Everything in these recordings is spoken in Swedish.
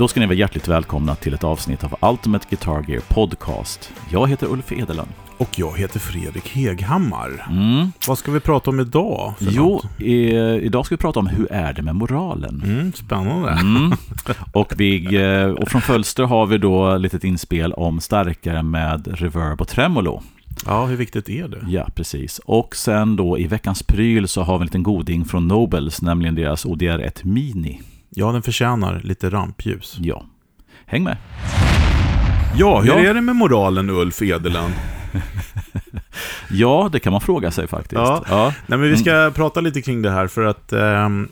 Då ska ni vara hjärtligt välkomna till ett avsnitt av Ultimate Guitar Gear Podcast. Jag heter Ulf Edelund. Och jag heter Fredrik Heghammar. Mm. Vad ska vi prata om idag? Jo, i, idag ska vi prata om hur är det med moralen? Mm, spännande. Mm. Och, vi, eh, och från Fölster har vi då litet inspel om starkare med reverb och tremolo. Ja, hur viktigt är det? Ja, precis. Och sen då i veckans pryl så har vi en liten goding från Nobels, nämligen deras ODR1 Mini. Ja, den förtjänar lite rampljus. Ja, häng med. Ja, hur Ja. är det med moralen Ulf Edeland? Ja, det kan man fråga sig faktiskt. Ja. Ja. Nej, men vi ska prata lite kring det här för att ehm,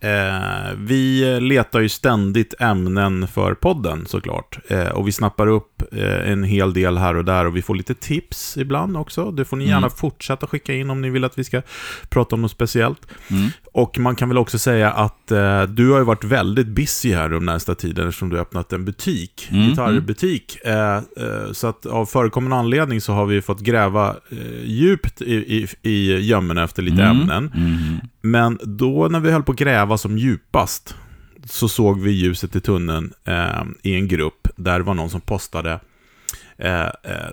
eh, vi letar ju ständigt ämnen för podden såklart. Eh, och vi snappar upp eh, en hel del här och där och vi får lite tips ibland också. Det får ni gärna Mm. fortsätta skicka in om ni vill att vi ska prata om något speciellt. Mm. Och man kan väl också säga att eh, du har ju varit väldigt busy här de närmsta tiden eftersom du har öppnat en butik, Mm, gitarrbutik. Eh, eh, så att av förekommande anledning så har vi fått gräva eh, djupt i, i, i gömmorna efter lite Mm. ämnen. Mm. Men då när vi höll på att gräva som djupast så såg vi ljuset i tunneln eh, i en grupp där det var någon som postade eh,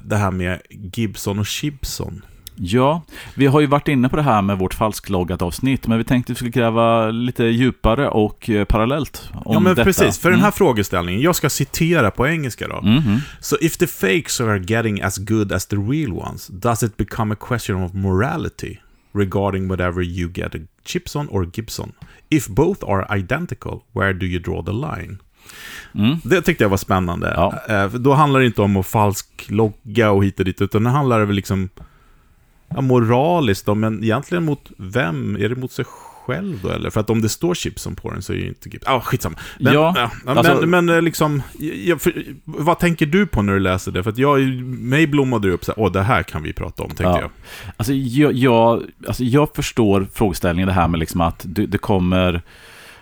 det här med Gibson och Chibson. Ja, vi har ju varit inne på det här med vårt falskloggat avsnitt, men vi tänkte att vi skulle gräva lite djupare och eh, parallellt om ja, men detta. precis. För den här Mm. frågeställningen, jag ska citera på engelska då. Mhm. So if the fakes are getting as good as the real ones, does it become a question of morality regarding whatever you get a Chipson or Gibson? If both are identical, where do you draw the line? Mm. Det tyckte jag var spännande. Ja. Eh, Då handlar det inte om att falsklogga och hit och dit, utan det handlar det väl liksom ja, moraliskt då, men egentligen mot vem? Är det mot sig själv då eller? För att om det står Chipson på den så är ju inte Gibson... Ja, ah, skitsamma. Men, Ja, ja, men, alltså- men eh, liksom, jag, för, vad tänker du på när du läser det? För att jag, mig blommade det upp så här, åh, det här kan vi prata om, tänkte Ja. jag. Alltså, jag, jag, alltså jag förstår frågeställningen, det här med liksom att det, det kommer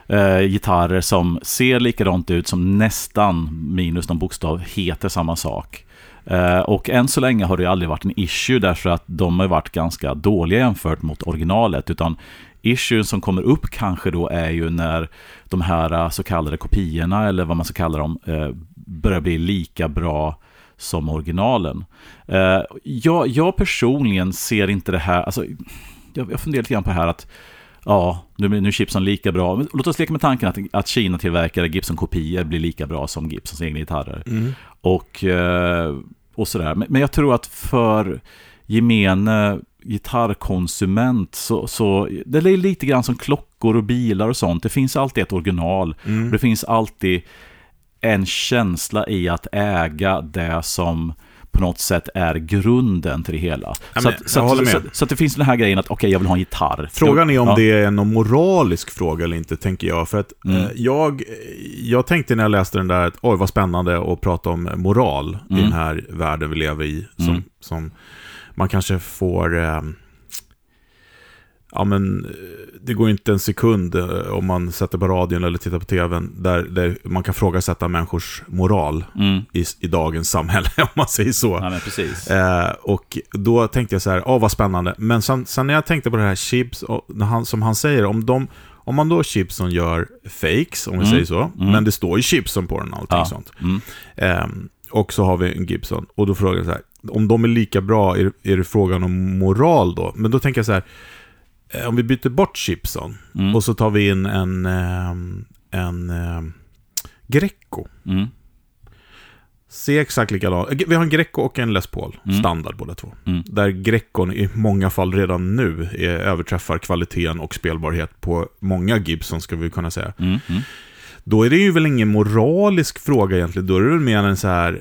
eh, gitarrer som ser likadant ut, som nästan, minus någon bokstav, heter samma sak. Eh, och än så länge har det aldrig varit en issue därför att de har varit ganska dåliga jämfört mot originalet. Utan issuen som kommer upp kanske då är ju när de här eh, så kallade kopiorna, eller vad man ska kalla dem, eh, börjar bli lika bra som originalen. Jag, jag personligen ser inte det här, alltså, jag, jag funderar lite grann på det här att Ja, nu, nu är Gibson lika bra. Låt oss leka med tanken att, att Kina-tillverkade Gibson-kopior blir lika bra som Gibsons egna gitarrer. Mm. Och, eh, och sådär. Men, men jag tror att för gemene gitarrkonsument så, så det är lite grann som klockor och bilar och sånt. Det finns alltid ett original. Mm. Det finns alltid en känsla i att äga det som på något sätt är grunden till det hela. Ja, så, att, så, att, så, så att det finns den här grejen att okej, jag vill ha en gitarr. Frågan är om Ja. det är en moralisk fråga eller inte, tänker jag. För att Mm. eh, jag, jag tänkte när jag läste den där, att oj vad spännande att prata om moral i Mm. den här världen vi lever i. Som, Mm. som man kanske får... Eh, ja men, eh, det går inte en sekund eh, om man sätter på radion eller tittar på tvn, där, där man kan frågasätta människors moral Mm. i, i dagens samhälle, om man säger så. Ja. Eh, och då tänkte jag så här, åh vad spännande. Men sen, sen när jag tänkte på det här chips, och han, som han säger, om, de, om man då chipson gör fakes, om vi Mm. säger så, Mm. men det står ju chipson på den och allting Ja. sånt. Ehm, och så har vi en Gibson, och då frågar jag så här, om de är lika bra, är, är det frågan om moral då? Men då tänker jag så här, eh, om vi byter bort chipson, Mm. och så tar vi in en, ehm, en ehm, Greco. Mm. Ser exakt likadant. Vi har en Greco och en Les Paul, Mm. standard båda två. Mm. Där Grecon i många fall redan nu är, överträffar kvaliteten och spelbarhet på många Gibson, ska vi kunna säga. Mm. Mm. Då är det ju väl ingen moralisk fråga egentligen, då är det väl mer en så här,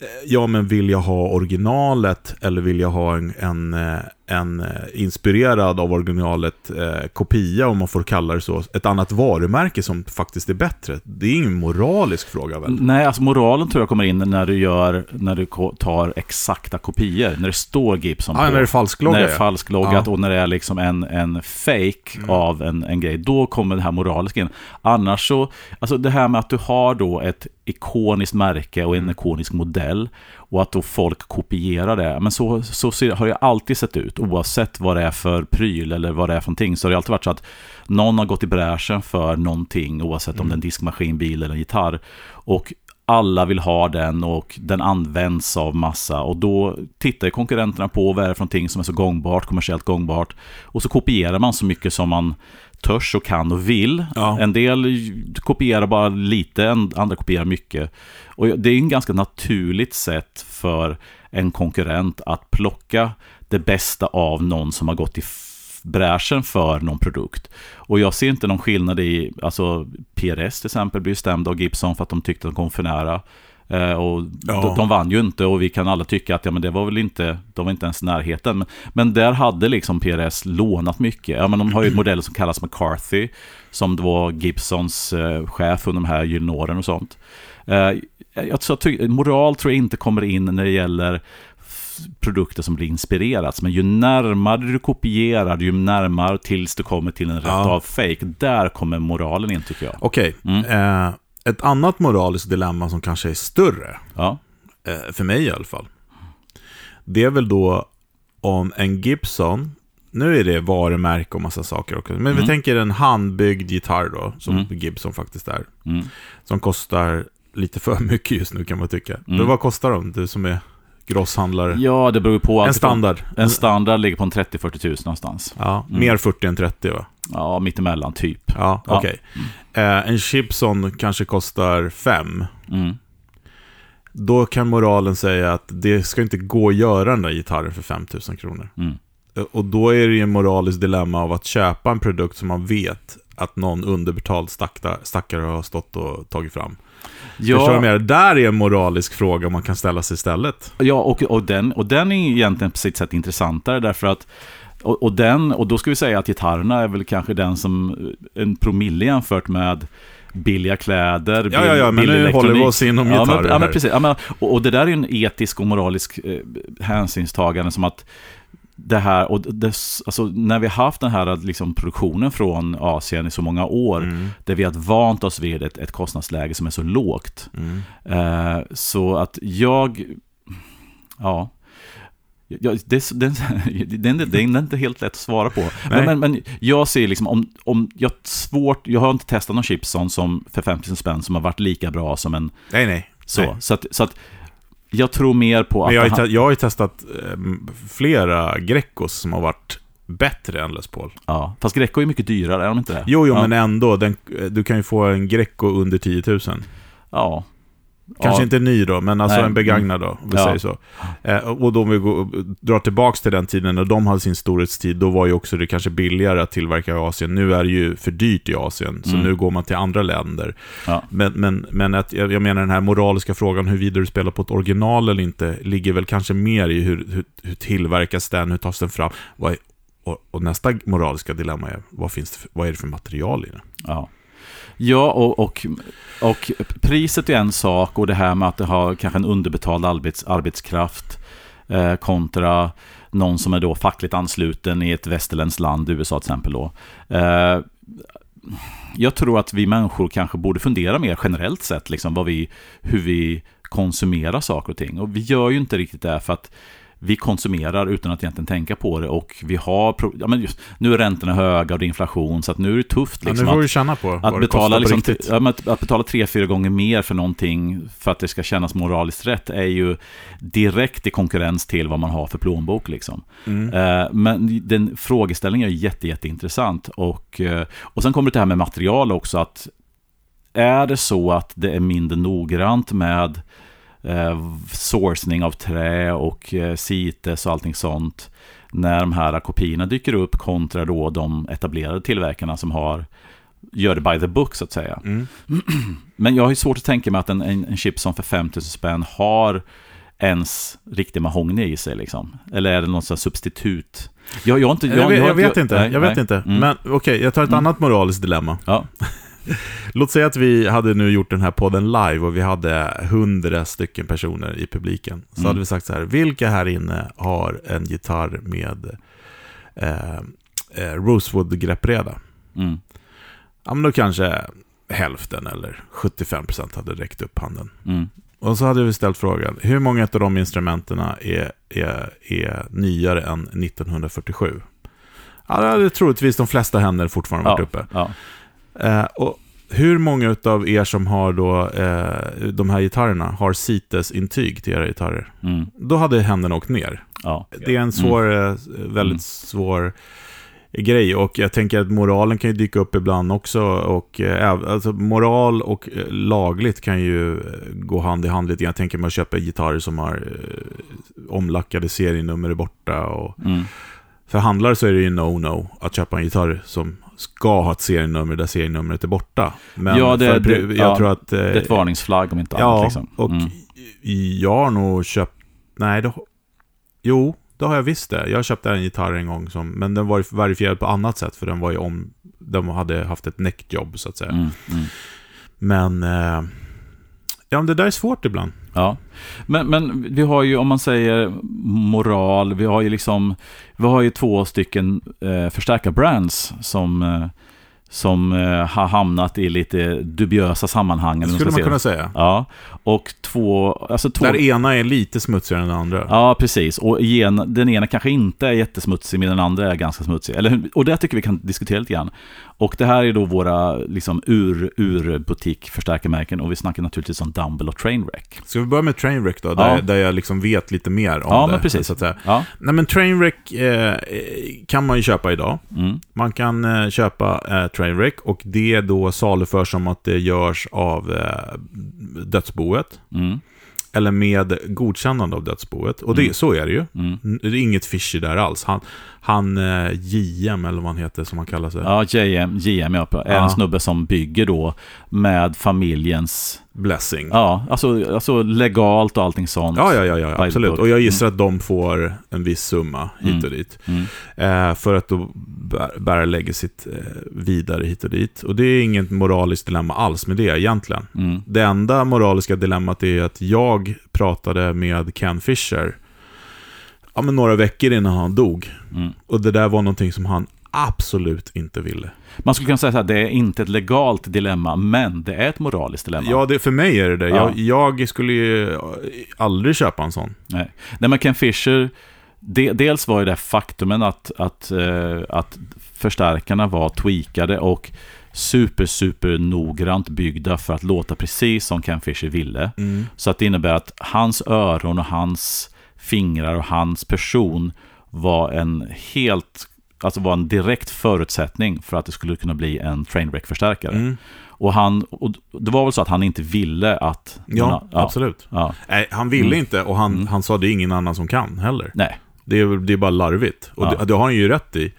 eh, ja men vill jag ha originalet eller vill jag ha en, en, eh, en eh, inspirerad av originalet eh, kopia, om man får kalla det så, ett annat varumärke som faktiskt är bättre. Det är ingen moralisk fråga väl? Nej, alltså moralen tror jag kommer in när du gör, när du tar exakta kopior. När det står Gibson Ja, på. när det är falsklogga, När det är falskloggat Ja. och när det är liksom en, en fake Mm. av en, en grej. Då kommer det här moraliska in. Annars så, alltså det här med att du har då ett ikoniskt märke och en Mm. ikonisk modell. Och att då folk kopierar det. Men så, så ser, har det alltid sett ut. Oavsett vad det är för pryl eller vad det är för någonting. Så har det alltid varit så att någon har gått i bräschen för någonting. Oavsett om det är en diskmaskin, bil eller en gitarr. Och alla vill ha den och den används av massa. Och då tittar konkurrenterna på vad är det för någonting som är så gångbart, kommersiellt gångbart. Och så kopierar man så mycket som man törs och kan och vill. Ja. En del kopierar bara lite, andra kopierar mycket. Och det är en ganska naturligt sätt för en konkurrent att plocka det bästa av någon som har gått i bräschen för någon produkt. Och jag ser inte någon skillnad i, alltså PRS till exempel blir stämd av Gibson för att de tyckte att de kom för nära. Eh, och Ja. de, de vann ju inte och vi kan alla tycka att ja, men det var väl inte, de var inte ens i närheten. Men, men där hade liksom PRS lånat mycket. Ja, men de har ju en modell som kallas McCarthy, som då var Gibsons eh, chef under de här gyllene åren och sånt. Eh, ty- moral tror jag inte kommer in när det gäller produkter som blir inspirerats. Men ju närmare du kopierar, ju närmare tills du kommer till en rätt Ja. av fake. Där kommer moralen in tycker jag. Okej, Mm. eh, ett annat moraliskt dilemma som kanske är större, Ja, eh, för mig i alla fall. Det är väl då om en Gibson, nu är det varumärke och massa saker också, men vi Mm. tänker en handbyggd gitarr då, som Mm. Gibson faktiskt är. mm. Som kostar lite för mycket just nu kan man tycka. Mm. Men vad kostar de, du som är grosshandlare? ja det beror på. en standard. En standard ligger på en 30-40 tusen någonstans. Ja, Mm. mer 40 än 30 va? Ja, mittemellan typ. Ja, Ja. okej. Eh, en Gibson kanske kostar 5. Mm. Då kan moralen säga att det ska inte gå att göra den där gitarren för 5000 kronor. Mm. Eh, Och då är det ju en moraliskt dilemma av att köpa en produkt som man vet att någon underbetald stackare, stackare har stått och tagit fram. Förstår du Ja, menar? Där är en moralisk fråga man kan ställa sig istället. ja och, och, den, och den är egentligen på sitt sätt intressantare därför att och, och, den, och då ska vi säga att gitarrerna är väl kanske den som en promille jämfört med billiga kläder, Ja, ja, ja, men billig nu håller vi oss inom ja, gitarrer men, ja, men precis. Ja, men, och, och det där är ju en etisk och moralisk eh, hänsynstagande som att det här, och det, alltså, när vi har haft den här liksom, produktionen från Asien i så många år, Mm, där vi har vant oss vid ett, ett kostnadsläge som är så lågt. mm. Eh, så att jag, ja, Ja, det, det, det, det är inte helt lätt att svara på. Men, men, men jag ser liksom, om, om jag svårt, jag har inte testat någon Chipson som för 50 spänn som har varit lika bra som en Nej, nej. så. nej. Så att, så att jag tror mer på att... Men jag, har jag har ju testat eh, flera Greccos som har varit bättre än Les Paul. ja, fast Greco är mycket dyrare, är de inte det? Jo, jo, ja. men ändå. Den, du kan ju få en Greco under 10 000. Ja. Kanske ja. inte ny då, men alltså Nej. en begagnad då, om vi Ja. säger så. Eh, och då om vi går, drar tillbaka till den tiden när de hade sin storhetstid, då var ju också det kanske billigare att tillverka i Asien. Nu är det ju för dyrt i Asien, så Mm. nu går man till andra länder. Ja. Men, men, men att, jag menar den här moraliska frågan huruvida du spelar på ett original eller inte, ligger väl kanske mer i hur, hur, hur tillverkas den, hur tas den fram? Vad är, och, och nästa moraliska dilemma är, vad, finns det vad är det för material i den? Ja, ja och, och, och priset är en sak och det här med att det har kanske en underbetald arbets, arbetskraft eh, kontra någon som är då fackligt ansluten i ett västerländskt land, USA till exempel. Då. Eh, jag tror att vi människor kanske borde fundera mer generellt sett, liksom, vad vi, hur vi konsumerar saker och ting. Och vi gör ju inte riktigt det för att vi konsumerar utan att egentligen tänka på det och vi har, ja, men just, nu är räntorna höga och det är inflation så att nu är det tufft Ja, liksom, nu får att, känna på att betala, på liksom, riktigt. ja, men att, att betala tre, fyra gånger mer för någonting för att det ska kännas moraliskt rätt är ju direkt i konkurrens till vad man har för plånbok. Liksom. Mm. Eh, men den frågeställningen är jätte, jätteintressant. Och, eh, och sen kommer det här med material också. att Är det så att det är mindre noggrant med eh, sourcing av trä och eh, CITES och allting sånt när de här kopiorna dyker upp kontra då de etablerade tillverkarna som har gör det by the book så att säga. Mm. Men jag har ju svårt att tänka mig att en, en, en Chipson för 5000 spänn har ens riktig mahogny i sig liksom. Eller är det något sånt substitut? Jag, jag, har inte, jag, Jag, vet, jag har vet inte, nej, jag vet nej. inte. Mm. Men okej, jag tar ett Mm. annat moraliskt dilemma. Ja, Låt säga att vi hade nu gjort den här podden live och vi hade hundra stycken personer i publiken. Så Mm. hade vi sagt så här, vilka här inne har en gitarr med eh, eh, Rosewood-greppreda? mm, Ja, men då kanske hälften eller 75% hade räckt upp handen. mm, Och så hade vi ställt frågan, hur många av de instrumenten är, är, är nyare än 1947? Ja, det hade troligtvis de flesta händer fortfarande varit uppe. Ja. Eh, och hur många av er som har då eh, de här gitarrerna har CITES-intyg till era gitarrer? Mm. Då hade händerna åkt ner. Ja. Det är en svår, eh, väldigt Mm. svår grej och jag tänker att moralen kan ju dyka upp ibland också och äv- alltså moral och lagligt kan ju gå hand i hand lite. Jag tänker man köper gitarrer som har omlackade serienummer borta och Mm. för handlare så är det ju no-no att köpa en gitarr som ska ha ett serienummer där serienumret är borta. Men Ja, det- för, det- jag ja, tror att... eh, Det är ett varningsflagg om inte annat. Ja, Liksom. och Mm. jag har nog köpt... Nej, det, jo, det har jag visst det. Jag köpte en gitarr en gång, som, men den var verifierad på annat sätt, för den var ju om... De hade haft ett neckjobb, så att säga. Mm. Mm. Men... Eh, ja, men det där är svårt ibland. Ja, men, men vi har ju om man säger moral, vi har ju liksom, vi har ju två stycken eh, förstärkarbrands som, eh, som eh, har hamnat i lite dubiösa sammanhang. Det skulle man kunna säga. Ja, och två, alltså två... Där ena är lite smutsigare än den andra. Ja, precis. Och igen, den ena kanske inte är jättesmutsig, men den andra är ganska smutsig. Eller, och det tycker vi kan diskutera lite grann. Och det här är då våra liksom, ur, ur butikförstärkarmärken och vi snackar naturligtvis om Dumble och Trainwreck. Ska vi börja med Trainwreck då? Där, Ja. där jag liksom vet lite mer om Ja, det. men precis. Så att säga. Ja, Nej, men Trainwreck eh, kan man ju köpa idag. mm, Man kan eh, köpa eh, Trainwreck och det då saluförs som att det görs av eh, dödsboet. mm, Eller med godkännande av dödsboet. Och det, Mm. så är det ju. mm. Det är inget fishy där alls. Han, han eh, JM, eller vad han heter, som han kallar sig. Ja, JM, JM ja, är Ja. en snubbe som bygger då med familjens, Blessing. ja, alltså, alltså legalt och allting sånt. Ja, ja, ja, ja absolut. Och jag gissar att de får en viss summa hit och dit. Mm. Eh, för att då bär- bära legacyt eh, vidare hit och dit. Och det är inget moraliskt dilemma alls med det egentligen. Mm. Det enda moraliska dilemmat är att jag pratade med Ken Fisher ja, men några veckor innan han dog. Mm. Och det där var någonting som han absolut inte ville. Man skulle kunna säga här, det är inte ett legalt dilemma, men det är ett moraliskt dilemma. Ja, det, för mig är det det. Ja. Jag, jag skulle ju aldrig köpa en sån. Nej, Nej men Ken Fisher, de, dels var ju det faktumen att, att, eh, att förstärkarna var tweakade och super, super noggrant byggda för att låta precis som Ken Fisher ville. Så att det innebär att hans öron och hans fingrar och hans person var en helt, alltså var en direkt förutsättning för att det skulle kunna bli en Trainwreck-förstärkare. Mm. Och, han, och det var väl så att han inte ville att... Ja, absolut. Ja, Nej, han ville Mm. inte och han, Mm. han sa det är ingen annan som kan heller. nej. Det är, det är bara larvigt. Och Ja. det, det har han ju rätt i.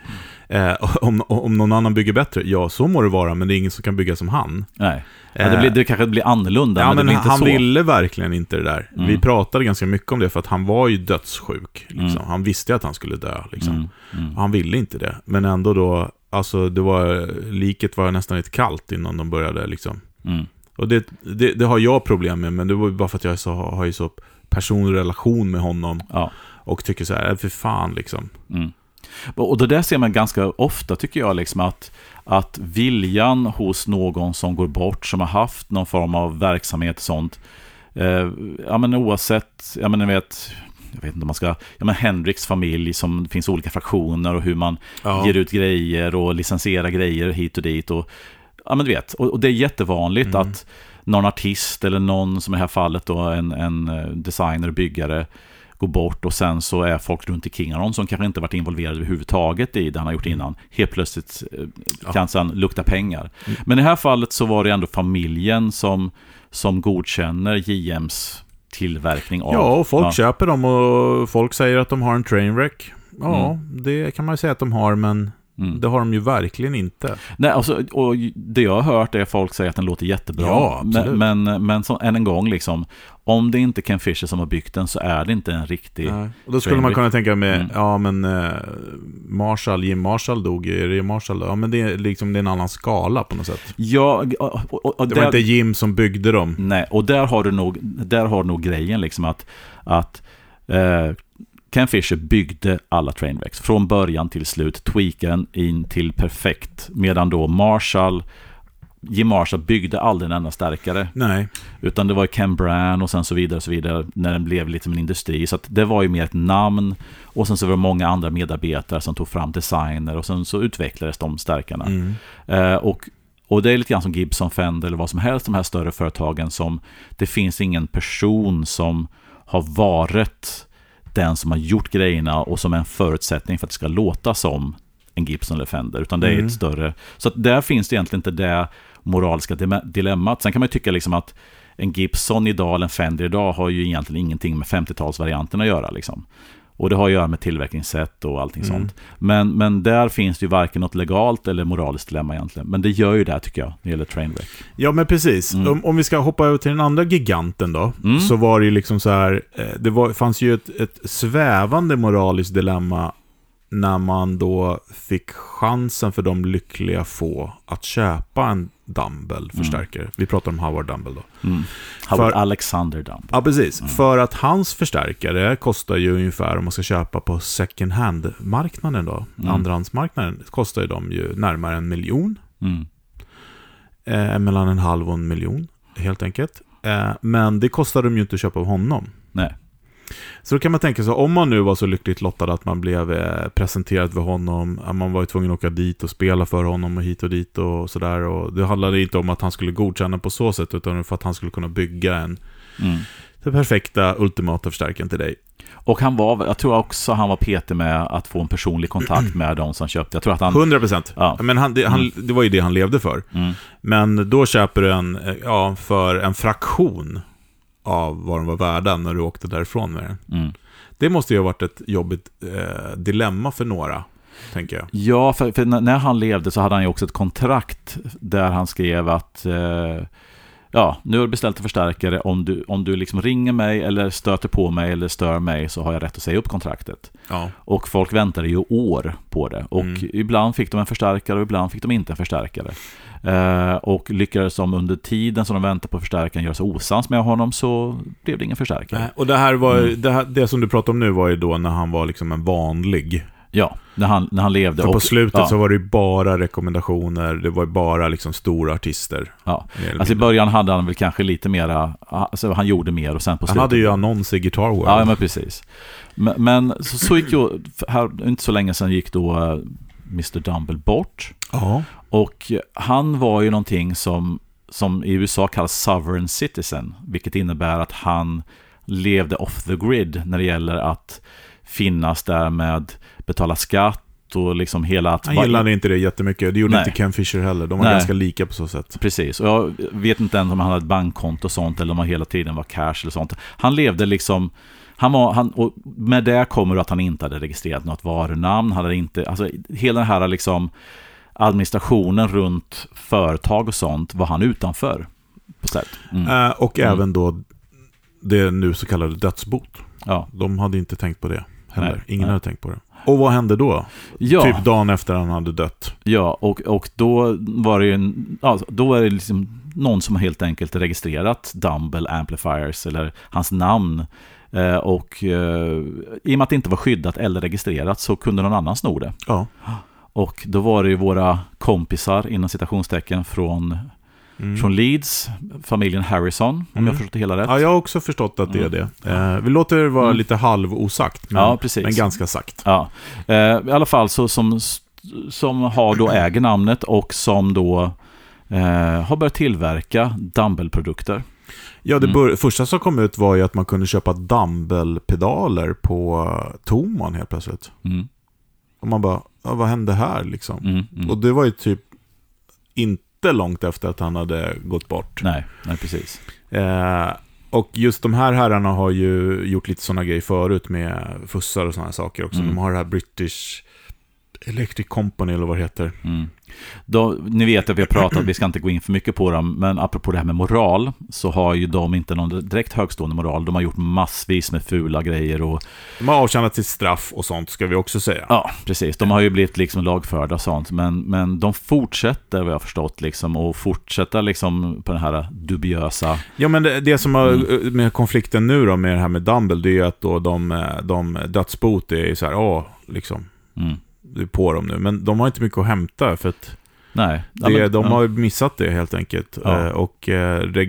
Eh, om, om någon annan bygger bättre, ja så må det vara, men det är ingen som kan bygga som han. Nej. Ja, det, blir, det kanske blir annorlunda, Ja, men, men det blir inte han så. ville verkligen inte det där. Mm. Vi pratade ganska mycket om det, för att han var ju dödssjuk. Liksom. Mm. Han visste att han skulle dö. Liksom. Mm, mm. Han ville inte det. Men ändå då, alltså det var, liket var nästan lite kallt innan de började liksom. Mm. Och det, det, det har jag problem med, men det var bara för att jag så, har ju så personlig relation med honom. Ja. Och tycker så här, "Äh, för fan liksom. Mm. Och det där ser man ganska ofta tycker jag, liksom att, att viljan hos någon som går bort, som har haft någon form av verksamhet och sånt, eh, ja men oavsett, ja men ni vet, jag vet inte om man ska, ja men Henriks familj som det finns olika fraktioner och hur man Ja. ger ut grejer och licensierar grejer hit och dit och, ja men du vet, och, och det är jättevanligt Mm. att någon artist eller någon, som i det här fallet då, en, en eh, designer, byggare, går bort och sen så är folk runt omkring honom som kanske inte varit involverade överhuvudtaget i det han har gjort innan. Helt plötsligt eh, Ja. kan sen lukta pengar. Mm. Men i det här fallet så var det ändå familjen som, som godkänner JMs tillverkning av... Ja, och folk ja. köper dem och folk säger att de har en trainwreck. Ja, det kan man ju säga att de har, men Mm. det har de ju verkligen inte. Nej, alltså, och det jag har hört är att folk säger att den låter jättebra. Ja, absolut. men, men, men så, än en gång, liksom, om det inte är Ken Fisher som har byggt den så är det inte en riktig... Nej. Och då skulle man kunna tänka med, Mm. ja men eh, Marshall, Jim Marshall dog ju, är det Marshall? Ja men det är liksom det är en annan skala på något sätt. Ja, och, och, och Det var där- inte Jim som byggde dem. Nej, och där har du nog, där har du nog grejen liksom att, att eh, Ken Fisher byggde alla Trainwrecks från början till slut, tweakade den in till perfekt, medan då Marshall Jim Marshall byggde aldrig en enda stärkare. Nej. Utan det var Ken Brand och sen så vidare och så vidare när den blev lite som en industri. Så det var ju mer ett namn och sen så var det många andra medarbetare som tog fram designer och sen så utvecklades de stärkarna. Mm. Eh, och, och det är lite grann som Gibson, Fender eller vad som helst, de här större företagen som det finns ingen person som har varit den som har gjort grejerna och som är en förutsättning för att det ska låta som en Gibson eller Fender, utan det är Mm. ett större... Så där finns det egentligen inte det moraliska dilemmat. Sen kan man tycka liksom att en Gibson idag eller en Fender idag har ju egentligen ingenting med 50-talsvarianten att göra. Liksom. Och det har att göra med tillverkningssätt och allting Mm. sånt. Men, men där finns det ju varken något legalt eller moraliskt dilemma egentligen. Men det gör ju det här tycker jag, när det gäller Trainwreck. Ja, men precis. Mm. Om, om vi ska hoppa över till den andra giganten då, Mm. så var det ju liksom så här, eh, det var, fanns ju ett, ett svävande moraliskt dilemma när man då fick chansen för de lyckliga få att köpa en Dumble-förstärkare. Vi pratar om Howard Dumble då. Mm. Howard För- Alexander Dump. Ja, precis. För att hans förstärkare kostar ju ungefär, om man ska köpa på second hand-marknaden då, Mm. andrahandsmarknaden, kostar ju de ju närmare en miljon. Mm. Eh, mellan en halv och en miljon, helt enkelt. Eh, men det kostar de ju inte att köpa av honom. Nej. Så då kan man tänka sig, om man nu var så lyckligt lottad att man blev eh, presenterad för honom, att man var ju tvungen att åka dit och spela för honom och hit och dit och sådär. Och det handlade inte om att han skulle godkänna på så sätt, utan för att han skulle kunna bygga en Mm. den perfekta ultimata förstärkaren till dig. Och han var, jag tror också han var petig med att få en personlig kontakt med de som köpte. Jag tror att han... 100 procent. Ja. Men han, det, han, det var ju det han levde för. Mm. Men då köper du en, eh, ja, för en fraktion av vad de var värda när du åkte därifrån med den. Mm. Det måste ju ha varit ett jobbigt eh, dilemma för några, tänker jag. Ja, för, för när han levde så hade han ju också ett kontrakt där han skrev att eh, ja, nu har du beställt en förstärkare. Om du, om du liksom ringer mig eller stöter på mig eller stör mig så har jag rätt att säga upp kontraktet. Ja. Och folk väntade ju år på det. Och Mm. ibland fick de en förstärkare och ibland fick de inte en förstärkare. Eh, och lyckades de under tiden som de väntade på förstärkaren göra sig osams med honom så blev det ingen förstärkare. Och det här var, Mm. det, här, det som du pratar om nu var ju då när han var liksom en vanlig. Ja, när han, när han levde. För på och- slutet ja, så var det ju bara rekommendationer, det var ju bara liksom stora artister. Ja. Alltså i början hade han väl kanske lite mera, alltså han gjorde mer och sen på han slutet. hade ju annons i Guitar World. Ja, men precis. Men, men så, så gick ju, här, inte så länge sedan gick då eh, Mr. Dumble bort. ja. Och han var ju någonting som, som i USA kallas sovereign citizen, vilket innebär att han levde off the grid när det gäller att finnas där med betala skatt och liksom hela att... Han gillade inte det jättemycket. Det gjorde Nej. inte Ken Fisher heller. De var Nej. ganska lika på så sätt. Precis, och jag vet inte ens om han hade ett bankkonto och sånt eller om han hela tiden var cash eller sånt. Han levde liksom, han var, han, och med det kommer att han inte hade registrerat något varunamn, han hade inte, alltså hela den här liksom administrationen runt företag och sånt var han utanför. Mm. Eh, och Mm. även då det nu så kallade dödsbot. Ja. De hade inte tänkt på det heller. Nej, Ingen nej. hade tänkt på det. Och vad hände då? Ja, Typ dagen efter han hade dött. ja och, och då var det ju en, ja, då var det liksom någon som helt enkelt registrerat Dumble Amplifiers eller hans namn. Eh, och eh, i och med att det inte var skyddat eller registrerat så kunde någon annan sno det. Ja. Och då var det ju våra kompisar inom citationstecken från, Mm. från Leeds, familjen Harrison, om Mm. jag förstått det hela rätt. Ja, jag har också förstått att det är Mm. det. Eh, vi låter det vara Mm. lite halvosagt, men, Ja, precis. men ganska sagt. Ja, eh, i alla fall så som, som har då äger namnet och som då eh, har börjat tillverka Dumble-produkter. Ja, det Mm. första som kom ut var ju att man kunde köpa dumbbell-pedaler på uh, Toman helt plötsligt. Mm, Och man bara, ja, vad hände här liksom? mm, mm. Och det var ju typ inte långt efter att han hade gått bort. Nej, nej, precis. Eh, och just de här herrarna har ju gjort lite sådana grejer förut med fussar och sådana saker också. Mm. De har det här British Electric Company eller vad det heter. Mm. Då, ni vet att vi har pratat, vi ska inte gå in för mycket på dem, men apropå det här med moral, så har ju de inte någon direkt högstående moral. De har gjort massvis med fula grejer och De har avtjänat sitt straff och sånt ska vi också säga. Ja, precis. De har ju blivit liksom lagförda och sånt. Men, men de fortsätter, vad jag har förstått, liksom, och fortsätta liksom på den här dubiösa... Ja, men det, det som har Mm. med konflikten nu då med det här med Dumble, det är ju att då de, eh, de dödsbot är så här, ja, liksom, Mm. Är på dem nu. Men de har inte mycket att hämta för att Nej. Ja, Det, men- de ja. har missat det helt enkelt. Ja. Eh, Och eh, det,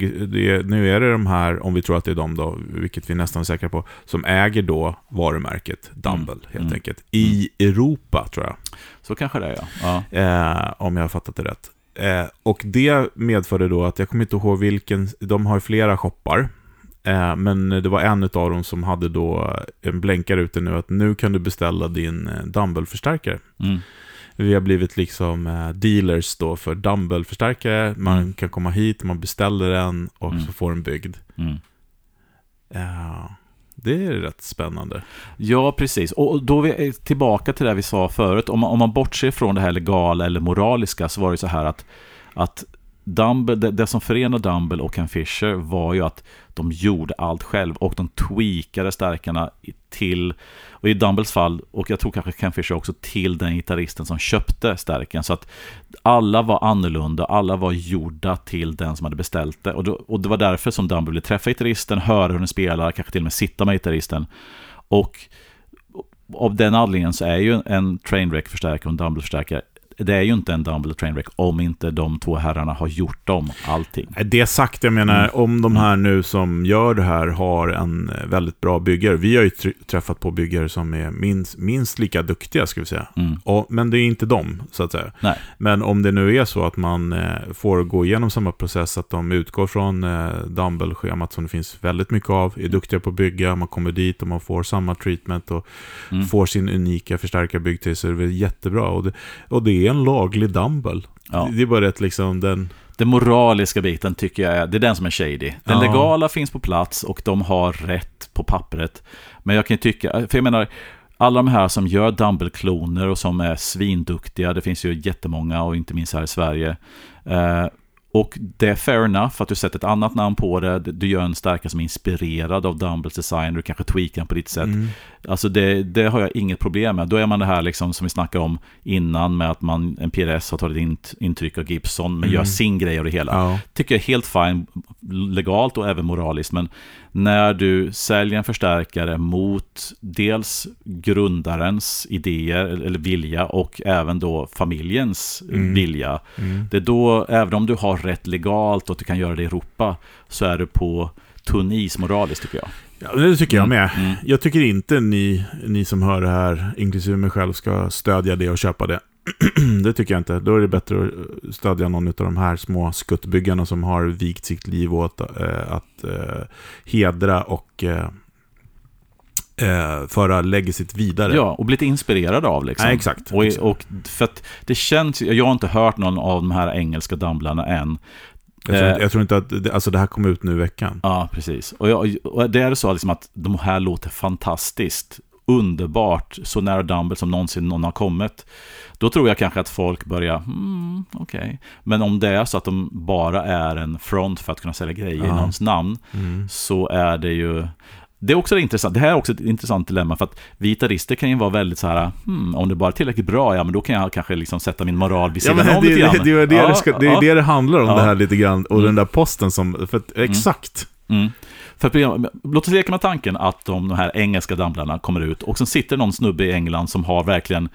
nu är det de här, om vi tror att det är de då, vilket vi nästan är säkra på, som äger då varumärket Dumble helt Mm. enkelt. I Europa tror jag. Så kanske det är, ja. ja. Eh, om jag har fattat det rätt. Eh, och det medförde då att, jag kommer inte ihåg vilken, de har flera shoppar. Eh, men det var en av dem som hade då en blänkare ute nu att nu kan du beställa din eh, Dumble-förstärkare. Mm. Vi har blivit liksom eh, dealers då för Dumble-förstärkare. Man Mm. kan komma hit, man beställer den och Mm. så får den byggd. Mm. Eh, det är rätt spännande. Ja, precis. Och då är vi tillbaka till det vi sa förut. Om man, om man bortser från det här legala eller moraliska så var det så här att, att Dumble, det, det som förenade Dumble och Ken Fisher var ju att de gjorde allt själv och de tweakade stärkarna till, och i Dumbles fall, och jag tror kanske Ken Fisher också, till den gitarristen som köpte stärken. Så att alla var annorlunda, alla var gjorda till den som hade beställt det. Och, då, och det var därför som Dumble ville träffa gitarristen, höra hur den spelar, kanske till och med sitta med gitarristen. Och av den anledningen så är ju en Trainwreck-förstärkare och en Dumble-förstärkare det är ju inte en Dumble Trainwreck om inte de två herrarna har gjort dem allting. Det sagt, jag menar, Mm. om de här nu som gör det här har en eh, väldigt bra byggare. Vi har ju tr- träffat på byggare som är minst, minst lika duktiga, ska vi säga. Mm. Och, men det är inte de, så att säga. Nej. Men om det nu är så att man eh, får gå igenom samma process, att de utgår från eh, Dumble-schemat som det finns väldigt mycket av, är duktiga på att bygga, man kommer dit och man får samma treatment och Mm. får sin unika förstärkare byggd till sig, det är väl jättebra. Och det, och det är en laglig Dumble. Ja. Det är bara rätt liksom den... Den moraliska biten tycker jag är, det är den som är shady. Den Ja. legala finns på plats och de har rätt på pappret. Men jag kan ju tycka, för jag menar, alla de här som gör Dumble-kloner och som är svinduktiga, det finns ju jättemånga och inte minst här i Sverige. Och det är fair enough att du sätter ett annat namn på det, du gör en stärkare som är inspirerad av Dumbles design, du kanske tweakar den på ditt sätt. Mm. Alltså det, det har jag inget problem med. Då är man det här liksom som vi snackade om innan med att man, en PRS har tagit int, intryck av Gibson men Mm. gör sin grej av det hela. Ja. Tycker jag är helt fine legalt och även moraliskt. Men när du säljer en förstärkare mot dels grundarens idéer eller vilja och även då familjens Mm. vilja. Mm. Det är då, även om du har rätt legalt och du kan göra det i Europa, så är du på tunn is moraliskt tycker jag. Ja, det tycker jag med. Mm. Jag tycker inte ni, ni som hör det här, inklusive mig själv, ska stödja det och köpa det. det tycker jag inte. Då är det bättre att stödja någon av de här små skuttbyggarna som har vikt sitt liv åt eh, att eh, hedra och eh, eh, föra legacyt vidare. Ja, och blivit inspirerad av liksom. Nej, exakt. Och, och för att det känns, jag har inte hört någon av de här engelska dumblarna än. Jag, tror Eh. inte, jag tror inte att, alltså det här kom ut nu i veckan. Ja, precis. Och, jag, och det är så liksom att de här låter fantastiskt, underbart, så nära Dumble som någonsin någon har kommit. Då tror jag kanske att folk börjar, hmm, okej. Men om det är så att de bara är en front för att kunna sälja grejer i Ja. någons namn, Mm. så är det ju det är också intressant. Det här är också ett intressant dilemma för att gitarrister kan ju vara väldigt så här, hmm, om det bara är tillräckligt bra, ja men då kan jag kanske liksom sätta min moral vid Ja, sidan men om det, lite det, grann. det, är det, Ja, det, ska, det ja. det det handlar om Ja. det här lite grann. Och Mm. den där posten som, för att, exakt. Mm. För låt oss leka med tanken att de, de här engelska dammlarna kommer ut och sen sitter någon snubbe i England som har verkligen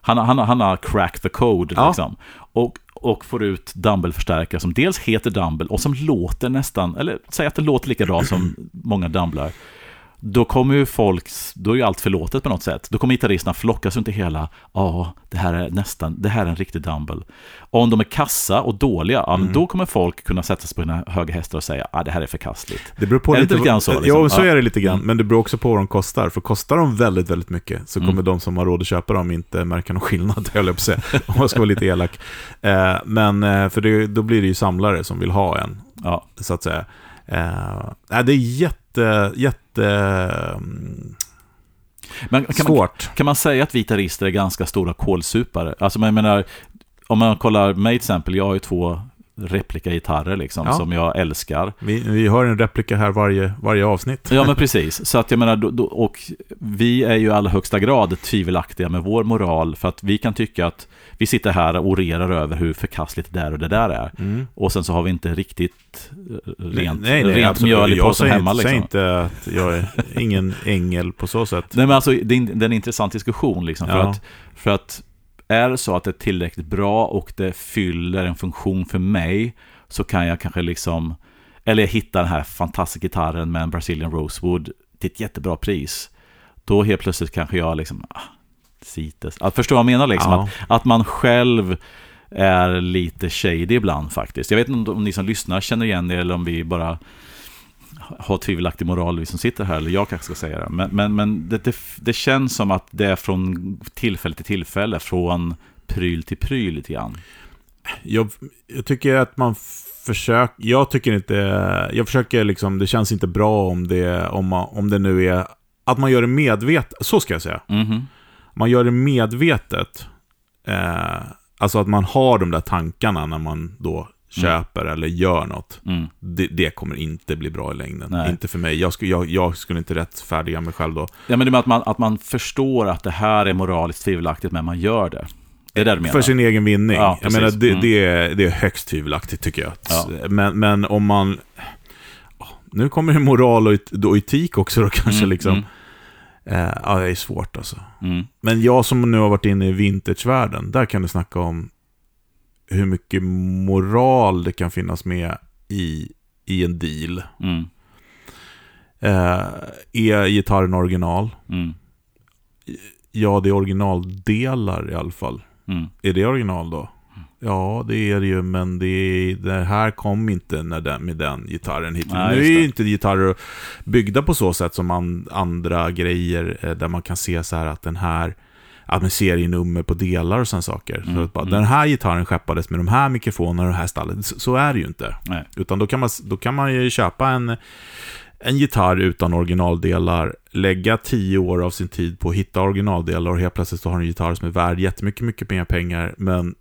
han, han, han har cracked the code Ja. liksom. Och, och får ut Dumble-förstärkare som dels heter Dumble och som låter nästan, eller säg att det låter lika bra som många Dumblar. Då kommer ju folk, då är ju allt förlåtet på något sätt. Då kommer gitarristerna flockas runt i hela, ja, det här är nästan, det här är en riktig Dumble. Om de är kassa och dåliga, ja, Mm. då kommer folk kunna sätta sig på sina höga hästar och säga, ja, det här är förkastligt. Det beror på Är det lite, lite grann så, liksom? Ja, så är det lite grann. Mm. Men det beror också på vad de kostar. För kostar de väldigt, väldigt mycket så kommer Mm. de som har råd att köpa dem inte märka någon skillnad, höll jag på att säga. Om man ska vara lite elak. Eh, men eh, för det, då blir det ju samlare som vill ha en, Ja, så att säga. Eh, det är jätte, jätte... mm, men kan man, svårt. kan man säga att gitarrister är ganska stora kålsupare? Alltså, men jag menar, om man kollar mig till exempel, jag har ju två replika-gitarrer liksom, Ja. som jag älskar. Vi, vi har en replika här varje, varje avsnitt. Ja, men precis. Så att jag menar, då, då, och vi är ju i allra högsta grad tvivelaktiga med vår moral, för att vi kan tycka att vi sitter här och orerar över hur förkastligt det där och det där är. Mm. Och sen så har vi inte riktigt eh, rent, nej, nej, rent mjöl i påsen säger, hemma. säger Liksom. inte att jag är ingen ängel på så sätt. Nej, men alltså, det är, en- det är en intressant diskussion, liksom, för, Ja. att, för att är det så att det är tillräckligt bra och det fyller en funktion för mig så kan jag kanske liksom, eller jag hittar den här fantastiska gitarren med en Brazilian Rosewood till ett jättebra pris. Då helt plötsligt kanske jag liksom, ah, cites. Att förstå vad jag menar liksom, Ja. att, att man själv är lite shady ibland faktiskt. Jag vet inte om, ni som lyssnar känner igen det eller om vi bara har tvivelaktig moral, vi som sitter här, eller jag kanske ska säga det. Men, men, men det, det, det känns som att det är från tillfälle till tillfälle, från pryl till pryl lite grann. Jag, jag tycker att man försöker, jag tycker inte, jag försöker liksom, det känns inte bra om det, om, man, om det nu är, att man gör det medvetet, så ska jag säga. Mhm. Man gör det medvetet, eh, alltså att man har de där tankarna när man då köper eller gör något. Mm. Det, det kommer inte bli bra i längden. Nej. Inte för mig. Jag, skulle- jag, jag skulle inte rättfärdiga mig själv då. Ja, men det med att man, att man förstår att det här är moraliskt tvivelaktigt, men man gör det. Det är det du menar? För sin egen vinning. Ja, jag menar, det, Mm. det, är, det är högst tvivelaktigt tycker jag. Ja. Men, men om man... Nu kommer det moral och, et- och etik också då kanske Mm, liksom. Eh, ja, det är svårt alltså. mm. Men jag som nu har varit inne i vintagevärlden, där kan du snacka om hur mycket moral det kan finnas med i, i en deal. Mm. Eh, är gitarren original? Mm. Ja, det är originaldelar i alla fall. Mm. Är det original då? Ja, det är det ju, men det, är, det här kom inte när den, med den gitarren hit. Nej, nu är ju inte gitarrer byggda på så sätt som an, andra grejer, eh, där man kan se så här att den här, att med serienummer på delar och sådana saker. Mm, så att bara, mm. Den här gitarren skeppades med de här mikrofonerna och det här stallet. Så, så är det ju inte. Nej. Utan då kan man, då kan man ju köpa en, en gitarr utan originaldelar, lägga tio år av sin tid på att hitta originaldelar och helt plötsligt så har en gitarr som är värd jättemycket mycket mer pengar, men,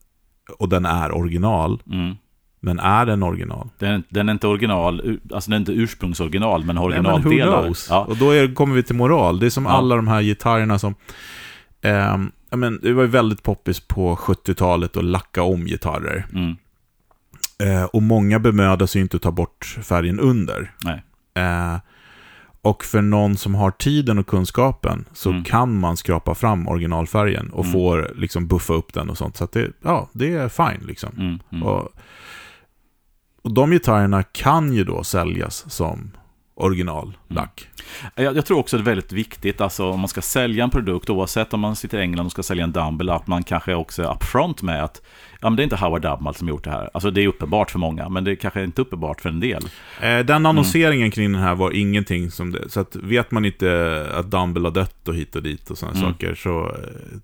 och den är original. Mm. Men är den original? Den, den är inte original, alltså den är inte ursprungsoriginal, men Nej, men originaldelar. who knows? ja. Och då är, kommer vi till moral. Det är som Ja. alla de här gitarrerna som... ja, men det var ju väldigt poppis på 70-talet att lacka om gitarrer. Mm. Eh, och många bemödar sig inte att ta bort färgen under. Nej. Eh, och för någon som har tiden och kunskapen så Mm. kan man skrapa fram originalfärgen och Mm. får liksom buffa upp den och sånt. Så att det, ja, det är fine liksom. Mm. Mm. Och, och de gitarrerna kan ju då säljas som originallack. Jag, jag tror också det är väldigt viktigt, alltså om man ska sälja en produkt, oavsett om man sitter i England och ska sälja en Dumble, att man kanske också är upfront med att ja, men det är inte Howard Dumble som gjort det här. Alltså det är uppenbart för många, men det är kanske inte uppenbart för en del. Eh, den annonseringen kring den här var ingenting som det. Så att vet man inte att Dumble har dött och hit och dit och sådana Mm. saker så eh,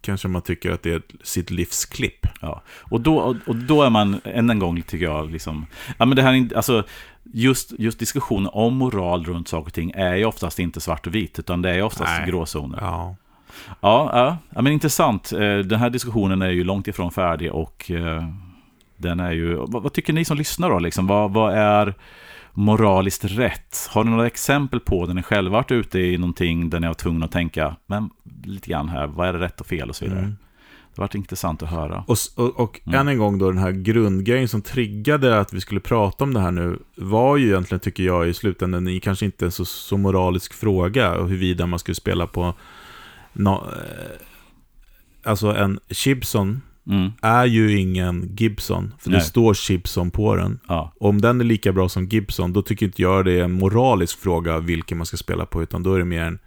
kanske man tycker att det är sitt livsklipp. Ja. Och, då, och- då är man, än en gång tycker jag, liksom, ja men det här, alltså, just, just diskussionen om moral runt saker och ting är ju oftast inte svart och vitt, utan det är oftast Nej. gråzoner. Ja. Ja, ja, men intressant. Eh, Den här diskussionen är ju långt ifrån färdig och eh, den är ju... Vad, vad tycker ni som lyssnar då? Liksom? Vad, vad är moraliskt rätt? Har ni några exempel på där ni själva varit ute i någonting där ni var tvungna att tänka, men lite grann här, vad är det rätt och fel och så vidare? Mm. Det har varit intressant att höra. Och, och, och Mm. än en gång då, den här grundgrejen som triggade att vi skulle prata om det här nu var ju egentligen, tycker jag, i slutändan kanske inte en så, så moralisk fråga och huruvida man skulle spela på nå eh, Alltså en Gibson Mm, är ju ingen Gibson, för det Nej. står Gibson på den. ja, om den är lika bra som Gibson, då tycker inte jag det är en moralisk fråga vilken man ska spela på, utan då är det mer en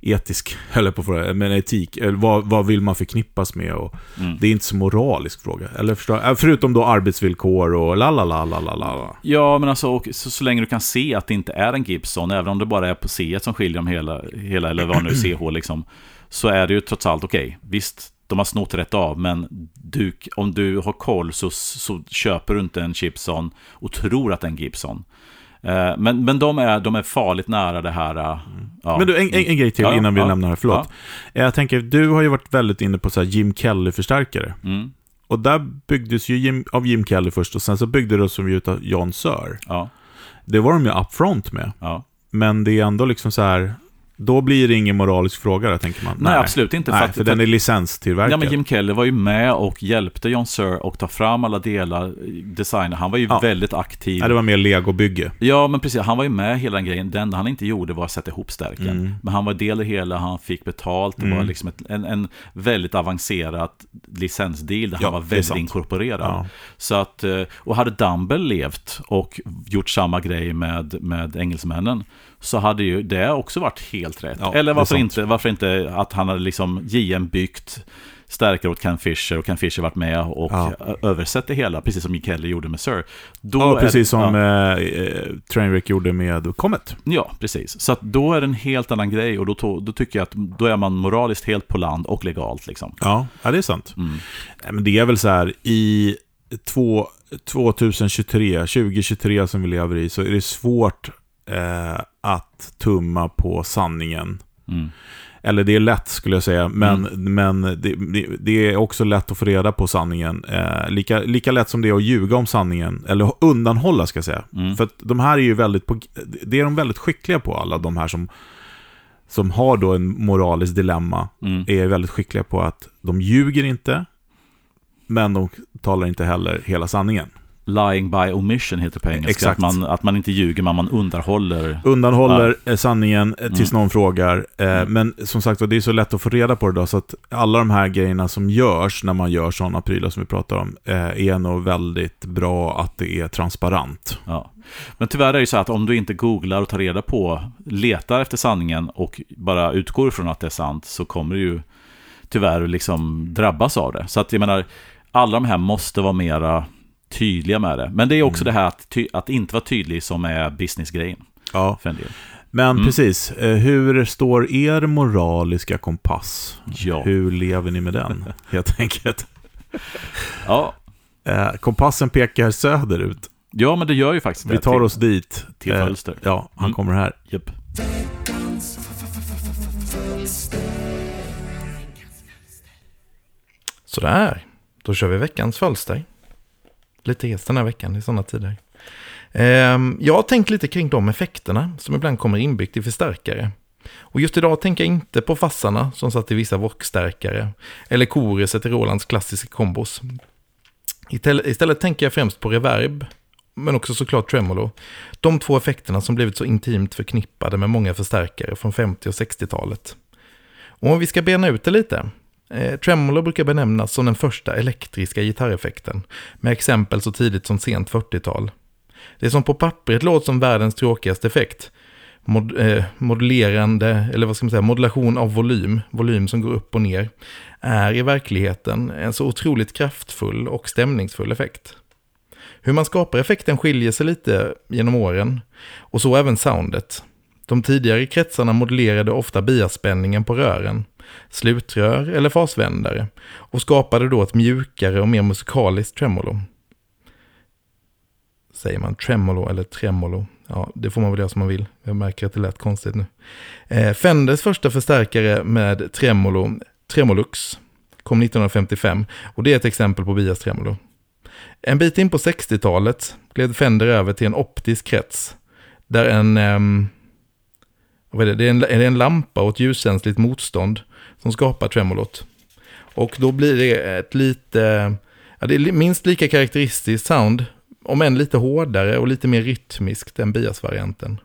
etisk, eller på fråga, men etik. Eller vad, vad vill man förknippas med? Och mm. det är inte så moralisk fråga. Eller förstår, äh, förutom då arbetsvillkor och la la la la la la. Ja, men alltså och så, så länge du kan se att det inte är en Gibson, även om det bara är på C som skiljer dem hela, hela eller vad nu CH liksom, så är det ju trots allt okej. Visst, de har snott rätt av, men du, om du har koll så, så köper du inte en Gibson och tror att det är en Gibson. Eh, Men, men de, är, de är farligt nära det här. eh, Ja. Men du, en, en, en grej till Ja, innan vi ja, lämnar det här, förlåt. Jag tänker, du har ju varit väldigt inne på så Jim Kelly-förstärkare. Mm, Och där byggdes ju Jim, av Jim Kelly först, och sen så byggde det som utav John ja, Det var de ju upfront med. Men det är ändå liksom så här, Då blir det ingen moralisk fråga då, tänker man. Nej, absolut inte. Nej, för, att, för den är licenstillverkad. Ja, men Jim Kelly var ju med och hjälpte John Sir att ta fram alla delar, designer. Han var ju Ja. väldigt aktiv. Nej, det var mer legobygge. Ja, men precis. Han var ju med hela den grejen. Det enda han inte gjorde var att sätta ihop stärken. Mm. Men han var del i hela, han fick betalt. Det var liksom ett, en, en väldigt avancerad licensdeal där Ja, han var väldigt inkorporerad. Ja. Så att, eh, och hade Dumble levt och gjort samma grej med, med engelsmännen så hade ju det också varit helt rätt. Ja, Eller det varför inte, varför inte att han hade liksom JM byggt stärkare åt Ken Fisher och Ken Fisher varit med och Ja. översatt det hela, precis som Jim Kelly gjorde med Sir. Då Ja, precis som ja. eh, eh, Trainwreck gjorde med Comet. Ja, precis. Så att då är det en helt annan grej och då, to- då tycker jag att då är man moraliskt helt på land och legalt. Liksom. Ja, ja det är sant. Mm. Men det är väl så här, i två, 2023, 2023 som vi lever i, så är det svårt eh, att tumma på sanningen. Mm. Eller det är lätt skulle jag säga, men, men det, det, det är också lätt att få reda på sanningen. Eh, lika, lika lätt som det är att ljuga om sanningen, eller undanhålla ska jag säga. Mm. För de här är ju väldigt, på, det är de väldigt skickliga på, alla de här som, som har då en moralisk dilemma. Mm. Är väldigt skickliga på att de ljuger inte, men de talar inte heller hela sanningen. Lying by omission heter det på engelska. Exakt. Att man, att man inte ljuger, men man underhåller. Undanhåller eh, sanningen eh, tills Mm. någon frågar. Eh, Men som sagt det är så lätt att få reda på det då, så att alla de här grejerna som görs när man gör sådana prylar som vi pratar om, är nog väldigt bra att det är transparent. Ja. Men tyvärr är det ju så att om du inte googlar och tar reda på, letar efter sanningen och bara utgår från att det är sant, så kommer du ju tyvärr liksom drabbas av det. Så att jag menar, alla de här måste vara mera tydliga med det. Men det är också Mm. det här att, ty- att inte vara tydlig som är businessgrejen Ja. för en del. Men Mm. precis, eh, hur står er moraliska kompass? Ja. Hur lever ni med den, helt enkelt? Ja. Eh, Kompassen pekar söderut. ja, men det gör ju faktiskt det. Vi tar till, oss dit. till Eh, fönster. Ja, han Mm. kommer här. Japp. Sådär, då kör vi veckans fölster. Lite hes den här veckan i sådana tider. Ehm, jag har tänkt lite kring de effekterna som ibland kommer inbyggt i förstärkare. Och just idag tänker jag inte på fassarna som satt i vissa voxstärkare eller koruset i Rolands klassiska kombos. Istället tänker jag främst på reverb, men också såklart tremolo. De två effekterna som blivit så intimt förknippade med många förstärkare från 50 och 60-talet. Och om vi ska bena ut det lite. Eh, tremolo brukar benämnas som den första elektriska gitarreffekten, med exempel så tidigt som sent 40-tal. Det som på pappret låter som världens tråkigaste effekt, mod, eh, modulerande, eller vad ska man säga, modulation av volym, volym som går upp och ner, är i verkligheten en så otroligt kraftfull och stämningsfull effekt. Hur man skapar effekten skiljer sig lite genom åren, och så även soundet. De tidigare kretsarna modellerade ofta biaspänningen på rören, slutrör eller fasvändare, och skapade då ett mjukare och mer musikaliskt tremolo. Säger man tremolo eller tremolo? Ja, det får man väl göra som man vill. Jag märker att det lät konstigt nu. Eh, Fenders första förstärkare med tremolo, Tremolux, kom 1955 och det är ett exempel på bias tremolo. En bit in på 60-talet gled Fender över till en optisk krets, där en, ehm, vad är det? Det, är en, det är en lampa och ett ljuskänsligt motstånd som skapar tremolot. Och då blir det ett lite, ja, det är minst lika karaktäristiskt sound, om än lite hårdare och lite mer rytmiskt än bias-varianten.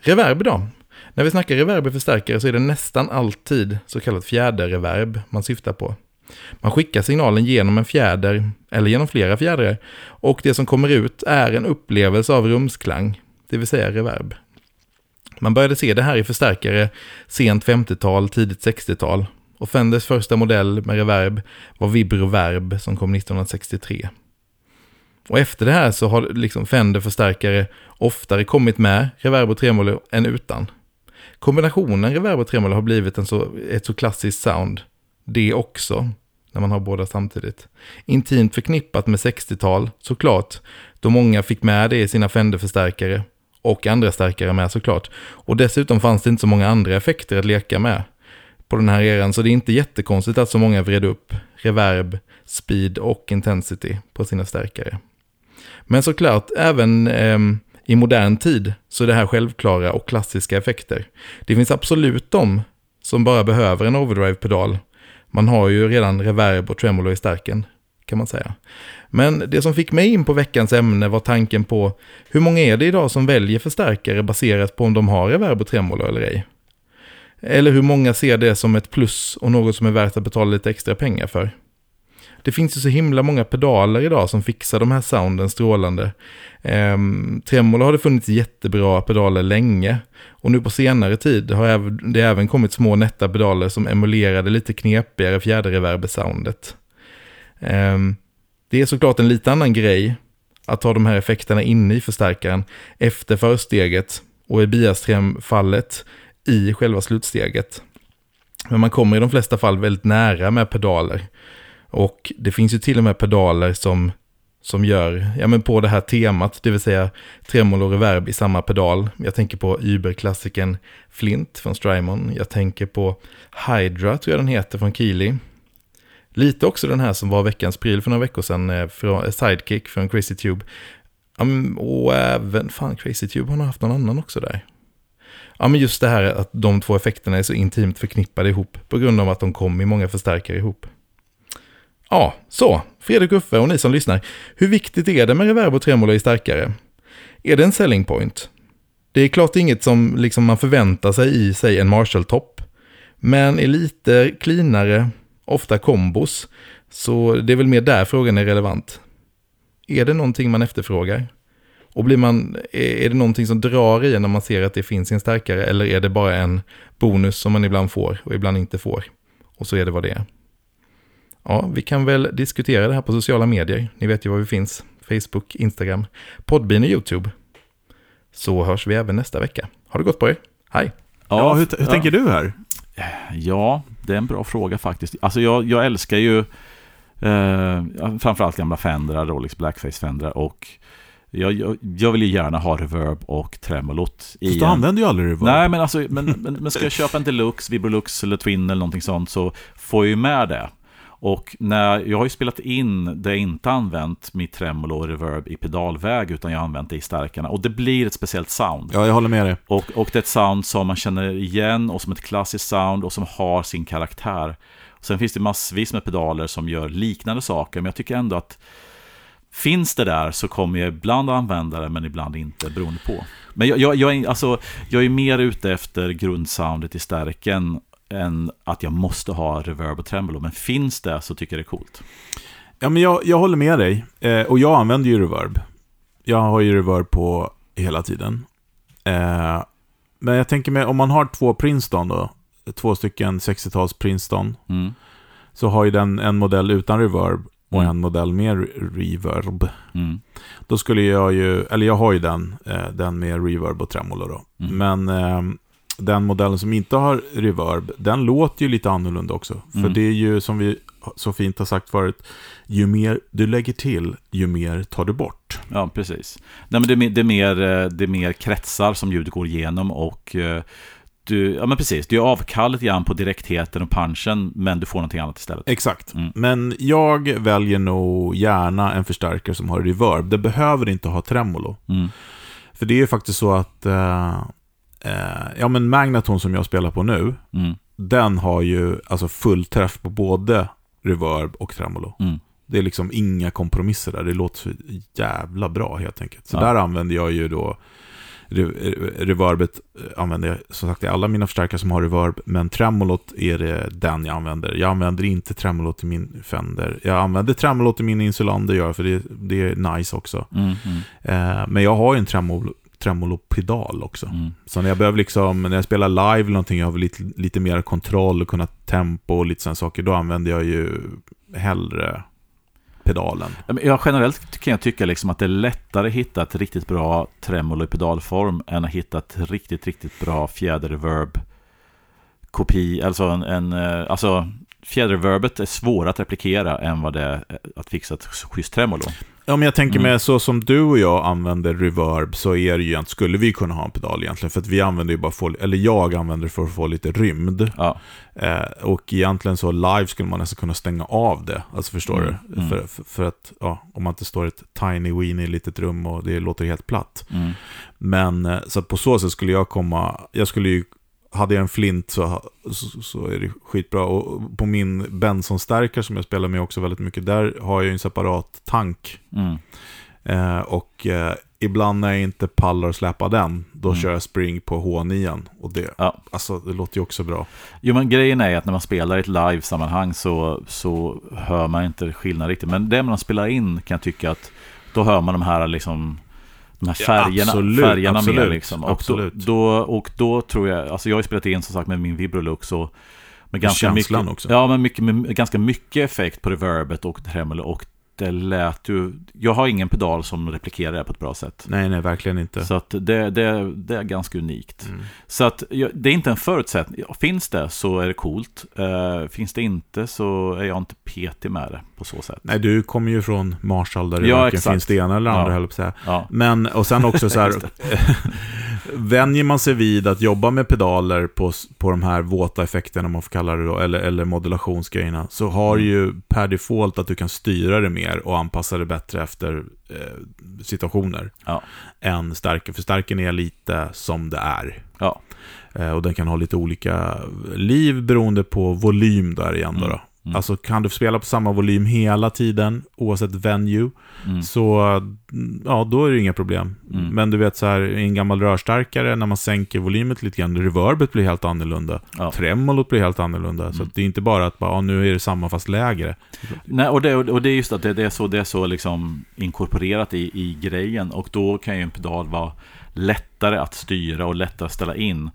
Reverb då? När vi snackar reverb i förstärkare så är det nästan alltid så kallat fjäderreverb man syftar på. Man skickar signalen genom en fjäder, eller genom flera fjädrar, och det som kommer ut är en upplevelse av rumsklang, det vill säga reverb. Man började se det här i förstärkare sent 50-tal, tidigt 60-tal, och Fenders första modell med reverb var Vibro Verb som kom 1963. Och efter det här så har liksom Fender-förstärkare oftare kommit med reverb och tremolo än utan. Kombinationen reverb och tremolo har blivit en så, ett så klassiskt sound, det också, när man har båda samtidigt. Intimt förknippat med 60-tal, såklart, då många fick med det i sina Fender-förstärkare och andra stärkare med såklart. Och dessutom fanns det inte så många andra effekter att leka med på den här eran, så det är inte jättekonstigt att så många vred upp reverb, speed och intensity på sina stärkare. Men såklart, även eh, I modern tid så är det här självklara och klassiska effekter. Det finns absolut de som bara behöver en overdrive-pedal. Man har ju redan reverb och tremolo i stärken, kan man säga. Men det som fick mig in på veckans ämne var tanken på hur många är det idag som väljer förstärkare baserat på om de har reverb och tremolo eller ej? Eller hur många ser det som ett plus och något som är värt att betala lite extra pengar för? Det finns ju så himla många pedaler idag som fixar de här sounden strålande. Ehm, tremolo har det funnits jättebra pedaler länge. Och nu på senare tid har det även kommit små nätta pedaler som emulerade lite knepigare fjäderreverb-soundet. Ehm, det är såklart en lite annan grej att ha de här effekterna inne i förstärkaren efter försteget och i biastrem-fallet i själva slutsteget. Men man kommer i de flesta fall väldigt nära med pedaler. Och det finns ju till och med pedaler som, som gör, ja men på det här temat, det vill säga tremolo och reverb i samma pedal. Jag tänker på Uber-klassikern Flint från Strymon. Jag tänker på Hydra, tror jag den heter, från Keely. Lite också den här som var veckans pryl för några veckor sedan, eh, från eh, Sidekick från Crazy Tube. och även, fan Crazy Tube har nog haft någon annan också där. Ja, men just det här att de två effekterna är så intimt förknippade ihop på grund av att de kom i många förstärkare ihop. Ja, så, Fredrik Uffe och ni som lyssnar. Hur viktigt är det med reverb och tremolo i starkare? Är det en selling point? Det är klart inget som liksom man förväntar sig i, sig en Marshall-topp. Men är lite cleanare, ofta kombos, så det är väl mer där frågan är relevant. Är det någonting man efterfrågar? Och blir man, är det någonting som drar i när man ser att det finns en starkare eller är det bara en bonus som man ibland får och ibland inte får? Och så är det vad det är. Ja, vi kan väl diskutera det här på sociala medier. Ni vet ju var vi finns. Facebook, Instagram, Podbean och YouTube. Så hörs vi även nästa vecka. Ha det gott på er. Hej! Ja, ja hur, hur ja. tänker du här? Ja, det är en bra fråga faktiskt. Alltså jag, jag älskar ju eh, framförallt gamla Fendrar, Rolex Blackface Fendrar och jag, jag, jag, vill ju gärna ha reverb och tremolot. I du använder ju aldrig reverb. Nej, men, alltså, men, men, men ska jag köpa en deluxe, Vibrolux eller Twin eller någonting sånt så får jag ju med det. Och när, jag har ju spelat in det jag inte använt mitt tremolo och reverb i pedalväg utan jag har använt det i stärkarna. Och det blir ett speciellt sound. Ja, jag håller med dig. Och, och det är ett sound som man känner igen och som ett klassiskt sound och som har sin karaktär. Sen finns det massvis med pedaler som gör liknande saker, men jag tycker ändå att Finns det där så kommer jag ibland använda det men ibland inte beroende på. Men jag, jag, jag, är, alltså, jag är mer ute efter grundsoundet i stärken än att jag måste ha reverb och tremolo. Men finns det så tycker jag det är coolt. Ja, men jag, jag håller med dig. Eh, och jag använder ju reverb. Jag har ju reverb på hela tiden. Eh, men jag tänker mig, om man har två Princeton då, två stycken 60-tals Princeton, mm. så har ju den en modell utan reverb och mm. en modell med reverb. Mm. Då skulle jag ju, eller jag har ju den, eh, den med reverb och tremolo då. Mm. Men eh, den modellen som inte har reverb, den låter ju lite annorlunda också. För mm. det är ju som vi så fint har sagt förut, ju mer du lägger till, ju mer tar du bort. Ja, precis. Nej, men det, är, det, är mer, eh, det är mer kretsar som ljudet går igenom och eh, du, ja men precis, du är avkall lite grann på direktheten och punchen, men du får någonting annat istället. Exakt. Mm. Men jag väljer nog gärna en förstärkare som har reverb. Det behöver inte ha tremolo. Mm. För det är ju faktiskt så att, uh, ja men Magnaton som jag spelar på nu, mm. den har ju alltså full träff på både reverb och tremolo. Mm. Det är liksom inga kompromisser där, det låter så jävla bra helt enkelt. Så ja. där använder jag ju då reverbet eh, använder jag som sagt i alla mina förstärkare som har reverb, men tremolot är det den jag använder. Jag använder inte tremolot i min Fender. Jag använder tremolot i min Insulander, gör för det, det är nice också. Mm, mm. Eh, men jag har ju en tremolo, tremolopedal också. Mm. Så när jag behöver liksom, när jag spelar live eller någonting, jag har lite, lite mer kontroll och kunna tempo och lite sådana saker, då använder jag ju hellre pedalen. Ja, generellt kan jag tycka liksom att det är lättare att hitta ett riktigt bra tremolo i pedalform än att hitta ett riktigt, riktigt bra fjäderreverb kopi, alltså en, en alltså fjäderreverbet är svårare att replikera än vad det är att fixa ett schysst tremolo. Ja, men jag tänker Mm. mig så som du och jag använder reverb så är det ju skulle vi kunna ha en pedal egentligen. För att vi använder ju bara, få, eller jag använder det för att få lite rymd. Ja, Eh, och egentligen så live skulle man nästan kunna stänga av det. Alltså förstår Mm, du? mm. För, för, för att, ja, om man inte står i ett tiny weeny litet rum och det låter helt platt. mm. Men eh, så att på så sätt skulle jag komma, jag skulle ju, hade jag en flint så, så, så är det skitbra. Och på min Benson-stärkare som jag spelar med också väldigt mycket, där har jag en separat tank. Mm. Eh, och eh, ibland när jag inte pallar att släppa den, då Mm. kör jag spring på H9. Och det, Ja. alltså, det låter ju också bra. Jo men grejen är att när man spelar i ett live-sammanhang så, så hör man inte skillnad riktigt. Men det man spelar in kan jag tycka att då hör man de här liksom de här Ja, färgerna, absolut, färgerna absolut, liksom. Och, absolut. Då, då, och då tror jag, alltså jag har ju spelat in som sagt med min Vibrolux och med ganska mycket, också. Ja, men mycket, med ganska mycket effekt på reverbet och tremolo och det lät ju, jag har ingen pedal som replikerar det på ett bra sätt. Nej, nej, verkligen inte. Så att det, det, det är ganska unikt. Mm. Så att det är inte en förutsättning. Finns det så är det coolt. Eh, finns det inte så är jag inte petig med det på så sätt. Nej, du kommer ju från Marshall där det Ja, varken finns det ena eller andra, Ja. höll på att säga. Ja, Men, och sen också så här, vänjer man sig vid att jobba med pedaler på, på de här våta effekterna, om man får kalla det då, eller, eller modulationsgrejerna, så har Mm. ju per default att du kan styra det mer och anpassa det bättre efter eh, situationer Ja. än stärken. För stärken är lite som det är. ja. Eh, och den kan ha lite olika liv beroende på volym där igen då. Mm. då. Mm. Alltså kan du spela på samma volym hela tiden, oavsett venue, Mm. så ja, då är det inga problem. Mm. Men du vet så här, i en gammal rörstärkare, när man sänker volymet lite grann, reverbet blir helt annorlunda. Ja. Tremolot blir helt annorlunda. Så Mm. det är inte bara att bara, ja, nu är det samma fast lägre. Nej, och, det, och det är just att det, det är så, det är så liksom inkorporerat i, i grejen. Och då kan ju en pedal vara lättare att styra och lättare att ställa in.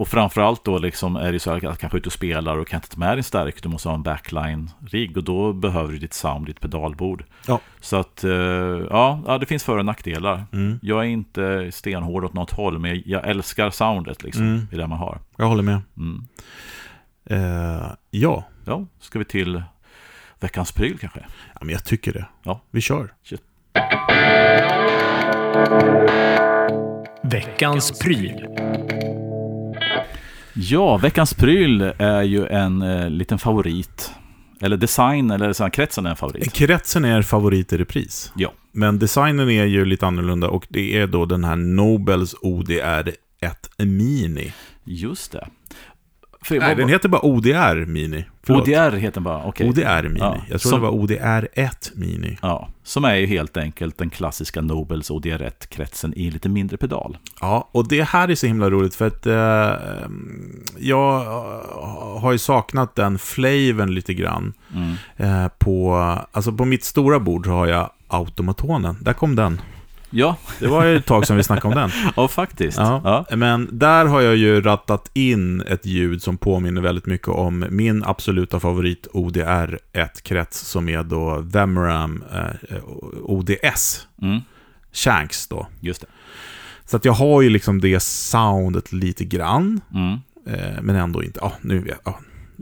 Och framförallt då liksom är det så att kanske ut och spelar och kan inte ta med din stärk. Du måste ha en backline-rigg och då behöver du ditt sound, ditt pedalbord. Ja. Så att, eh, ja, det finns för och nackdelar. Mm. Jag är inte stenhård åt något håll, men jag älskar soundet liksom, Mm. i det man har. Jag håller med. Mm. Eh, ja. Ja, ska vi till veckans pryl kanske? ja, men jag tycker det. Ja. Vi kör. Veckans pryl. Ja, veckans pryl är ju en eh, liten favorit. Eller design, eller så här, kretsen är en favorit. Kretsen är favorit i repris. Ja. Men designen är ju lite annorlunda och det är då den här Nobels ODR 1 Mini. Just det. För, Nej, vad- den heter bara ODR Mini. Förlåt. ODR heter den bara, okej. ODR Mini. Ja, Jag tror som- det var ODR 1 Mini. Ja, som är ju helt enkelt den klassiska Nobels ODR1-kretsen i lite mindre pedal. Ja, och det här är så himla roligt för att eh, jag eh, har ju saknat den flavern lite grann. Mm. Eh, på, alltså på mitt stora bord har jag automatonen. Där kom den. Ja, Det var ju ett tag sedan vi snackade om den. ja, faktiskt. Ja. Ja. Men där har jag ju rattat in ett ljud som påminner väldigt mycket om min absoluta favorit ODR1-krets som är då Vemram eh, ODS. Mm. Shanks då. Just det. Så att jag har ju liksom det soundet lite grann. Mm. Eh, men ändå inte. Ja, nu vet jag.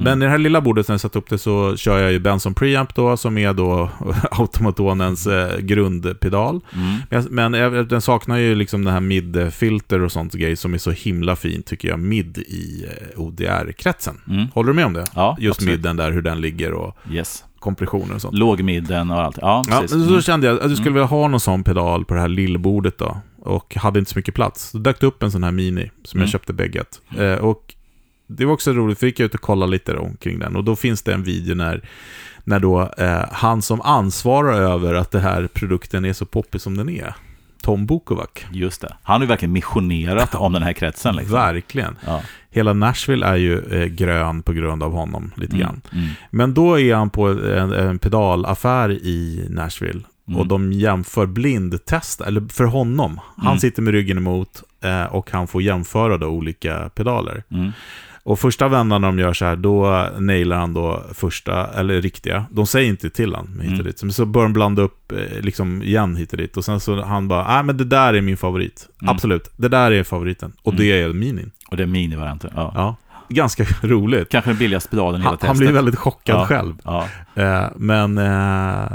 Men i det här lilla bordet när jag satt upp det så kör jag ju Benson Preamp då, som är då automatonens eh, grundpedal. Mm. Men, men den saknar ju liksom den här mid-filter och sånt grej som är så himla fint tycker jag, mid i eh, ODR-kretsen. Mm. Håller du med om det? Ja, Just absolut. midden där, hur den ligger och Yes. kompressioner och sånt. Lågmidden och allt. Ja, Ja, precis. men så Mm. kände jag att du skulle vilja ha någon sån pedal på det här lillbordet då. Och hade inte så mycket plats. Så dök det upp en sån här mini som Mm. jag köpte bägget. Eh, och det var också roligt, för jag gick ut och kollade lite omkring den. Och då finns det en video när, när då eh, han som ansvarar över att den här produkten är så poppig som den är, Tom Bukovac. Just det. Han har ju verkligen missionerat om den här kretsen. Liksom. Verkligen. Ja. Hela Nashville är ju eh, grön på grund av honom lite grann. Mm. Mm. Men då är han på en, en pedalaffär i Nashville. Mm. Och de jämför blindtest, eller för honom. Han Mm. sitter med ryggen emot eh, och han får jämföra då olika pedaler. Mm. Och första vändan när de gör så här, då nailar han då första, eller riktiga. De säger inte till han hit och Mm. dit. Men så börjar de blanda upp eh, liksom igen hit och dit. Och sen så han bara, nej men det där är min favorit. Mm. Absolut, det där är favoriten. Och Mm. det är minin. Och det är minivarianten. Ja. Ja, ganska roligt. Kanske den billigaste pedalen i hela Han, testet. han blir väldigt chockad Ja. själv. Ja. Eh, men eh,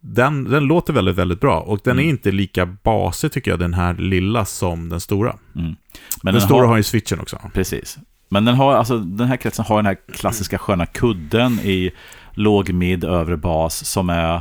den, den låter väldigt, väldigt bra. Och den Mm. är inte lika basig tycker jag, den här lilla, som den stora. Mm. den, den stora har ju switchen också. Precis. Men den, har, alltså, den här kretsen har den här klassiska sköna kudden i låg, mid, övre bas som är,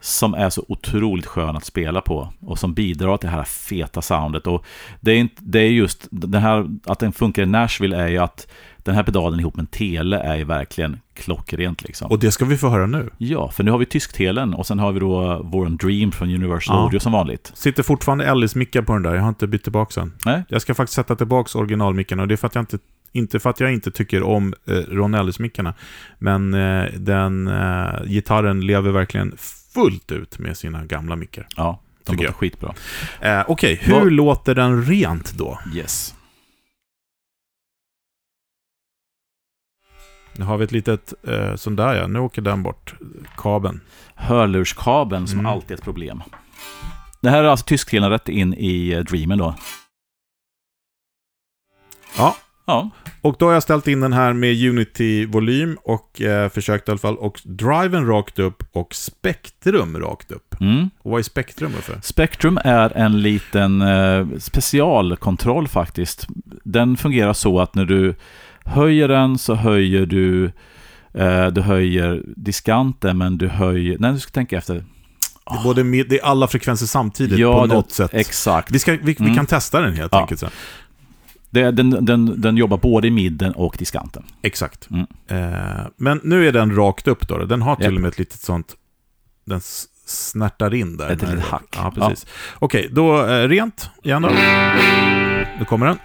som är så otroligt skön att spela på och som bidrar till det här feta soundet. Och det är, inte, det är just den här, att den funkar i Nashville är ju att den här pedalen ihop med en tele är ju verkligen klockrent liksom. Och det ska vi få höra nu. Ja, för nu har vi tysktelen och sen har vi då vår Dream från Universal Ja. Audio som vanligt. Sitter fortfarande Ellis-mickar på den där, jag har inte bytt tillbaka den. Nej? Jag ska faktiskt sätta tillbaka originalmicken och det är för att jag inte, inte för att jag inte tycker om eh, Ron Ellis-mickarna. Men eh, den eh, gitarren lever verkligen fullt ut med sina gamla mickar. Ja, de låter jag. skitbra. Eh, Okej, hur Vad- låter den rent då? Yes. Nu har vi ett litet, eh, sån där ja, nu åker den bort, kabeln. hörlurskabeln som Mm. alltid är ett problem. Det här är alltså tysktelen rätt in i eh, Dreamen då. Ja, Ja, och då har jag ställt in den här med Unity-volym och eh, försökt i alla fall, och driven rakt upp och spektrum rakt upp. mm. Och vad är spektrum för? Spectrum är en liten eh, specialkontroll faktiskt. Den fungerar så att när du höjer den så höjer du eh, du höjer diskanten men du höjer... Nej, du ska tänka efter. Det är, både med, det är alla frekvenser samtidigt Ja, på det- något sätt. Exakt. Vi, ska, vi, vi Mm. kan testa den helt Ja. enkelt sen. Det, den, den, den jobbar både i midden och diskanten. Exakt. Mm. Eh, men nu är den rakt upp då. Den har till Japp. och med ett litet sånt... Den snärtar in där. Ett litet hack. Ja, precis. Okej, då eh, rent igen då. Nu kommer den.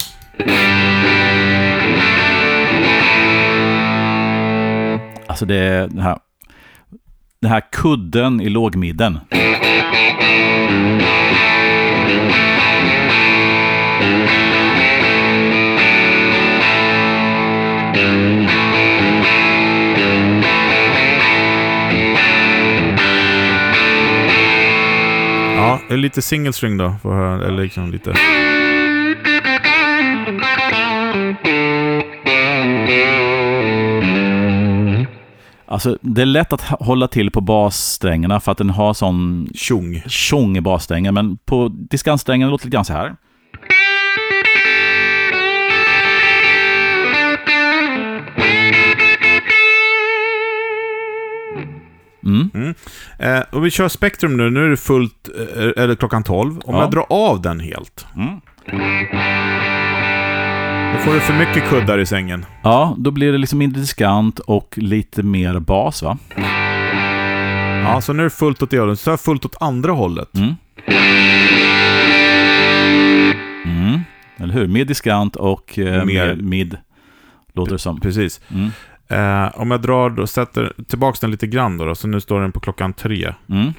Alltså det är den här, den här kudden i lågmidden. Ja, lite single string då. Får höra, eller liksom lite... Alltså det är lätt att hålla till på bassträngarna för att den har sån Tjong. tjong i bassträngen. Men på diskantsträngen låter det lite grann så här. Mm. Eh, och vi kör spektrum nu. Nu är det fullt, eh, eller klockan 12. Om Ja. jag drar av den helt, Mm. då får du för mycket kuddar i sängen. Ja, då blir det liksom mindre diskant och lite mer bas va? Ja, så nu är det fullt åt det hållet. Så är fullt åt andra hållet. Mm. Mm. Eller hur? Mer diskant och eh, Mer- mer mid. Låter det som. Precis. Eh, om jag drar då, sätter tillbaka den lite grann då, då, så nu står den på klockan tre. Mm.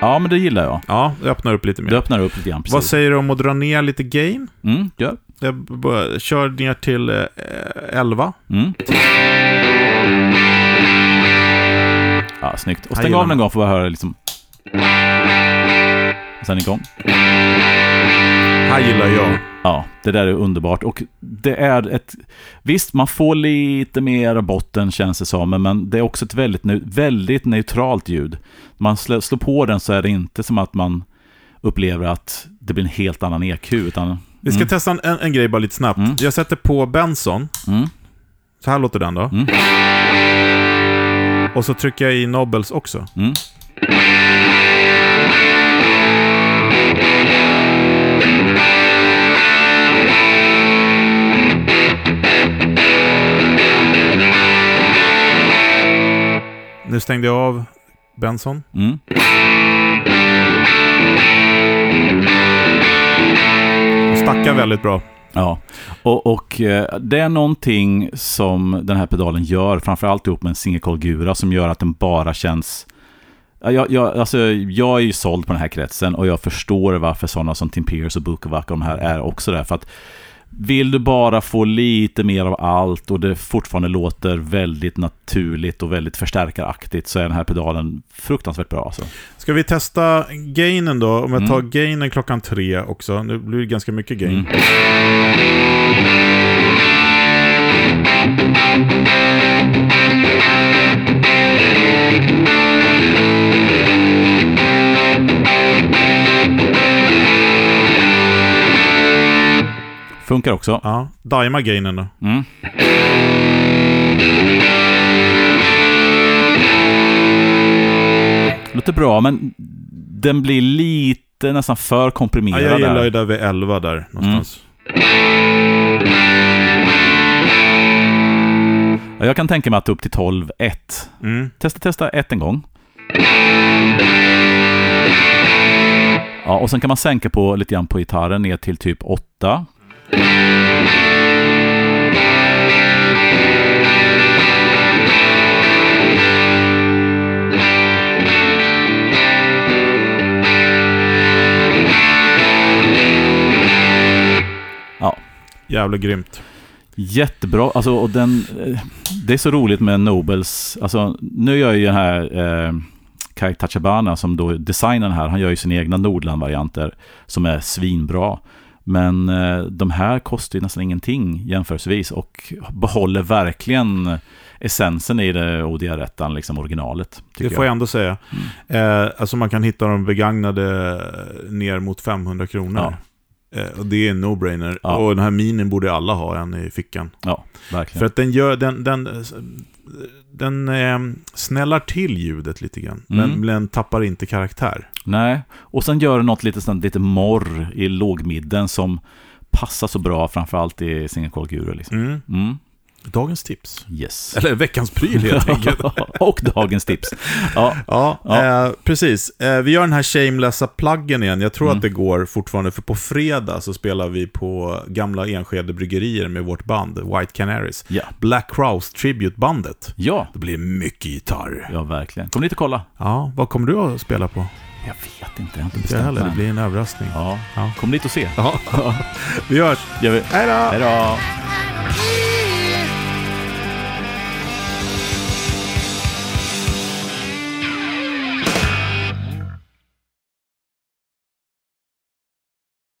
Ja, men det gillar jag. Ja, det öppnar upp lite mer. Det öppnar upp lite grann. Vad Precis. säger du om att dra ner lite gain? Mm, gör. Jag kör ner till eh, 11. Mm. Ja, snyggt. Och stäng av den en gång för att höra liksom... Och sen igång. Här gillar jag. Ja, det där är underbart. Och det är ett... Visst, man får lite mer botten känns det som, men det är också ett väldigt, väldigt neutralt ljud. Man slår, på den så är det inte som att man upplever att det blir en helt annan EQ, utan... Vi ska Mm. testa en, en, grej bara lite snabbt. Mm. Jag sätter på Benson. Mm. Så här låter den då. Mm. Och så trycker jag i Nobels också. Stängde jag av Benson. Mm. Stackar väldigt bra. Ja, och, och eh, det är någonting som den här pedalen gör, framförallt ihop med en single Gura, som gör att den bara känns... Ja, Jag, jag, alltså, jag är ju såld på den här kretsen och jag förstår varför sådana som Tim Pierce och Bukovac och de här är också där. För att vill du bara få lite mer av allt och det fortfarande låter väldigt naturligt och väldigt förstärkaraktigt så är den här pedalen fruktansvärt bra. Alltså. Ska vi testa gainen då? Om jag Mm. tar gainen klockan tre också. Nu blir det ganska mycket gain. Mm. Funkar också. Ja, daima gainen då. Mm. Låter bra, men den blir lite nästan för Ja, komprimerad jag gillar ju där. där vid 11 där någonstans. Ja, Jag kan tänka mig att upp till 12, 1. Mm. Testa, testa ett en gång. Ja, och sen kan man sänka på lite grann på gitarren ner till typ 8. Ja, Jävligt grymt. Jättebra, alltså, och den, eh, det är så roligt med Nobels, alltså nu gör ju den här eh, Kai Tachabana som då designar den här, han gör ju sina egna Nordland-varianter som är svinbra. Men eh, de här kostar ju nästan ingenting jämförelsevis och behåller verkligen essensen i det ODR-ettan, liksom originalet. Det får jag jag. ändå säga. Eh, alltså man kan hitta dem begagnade ner mot 500 kronor. Eh, och det är en no-brainer. Ja. Och den här minin borde alla ha en i fickan. Ja, verkligen. För att den gör, den, den, den eh, snällar till ljudet lite grann. Mm. Men den tappar inte karaktär. Nej, och sen gör det något lite, sånt, lite morr i lågmidden som passar så bra, framförallt i Single Call Guru. Liksom. Mm. Mm. Dagens tips. Yes. Eller veckans pryl helt enkelt. och dagens tips. Ja, Ja, Ja. Eh, precis. Eh, vi gör den här shamelessa pluggen igen. Jag tror Mm. att det går fortfarande, för på fredag så spelar vi på gamla Enskede bryggerier med vårt band, White Canaries. ja. Black Crowes Tribute-bandet. ja, Det blir mycket gitarr. ja verkligen. Kom dit och kolla. Ja, vad kommer du att spela på? Jag vet inte, jag har inte bestämt heller, det blir en överraskning. Ja. Ja. kom dit och se. Ja. vi hörs. Gör vi. Hej då! Hej då!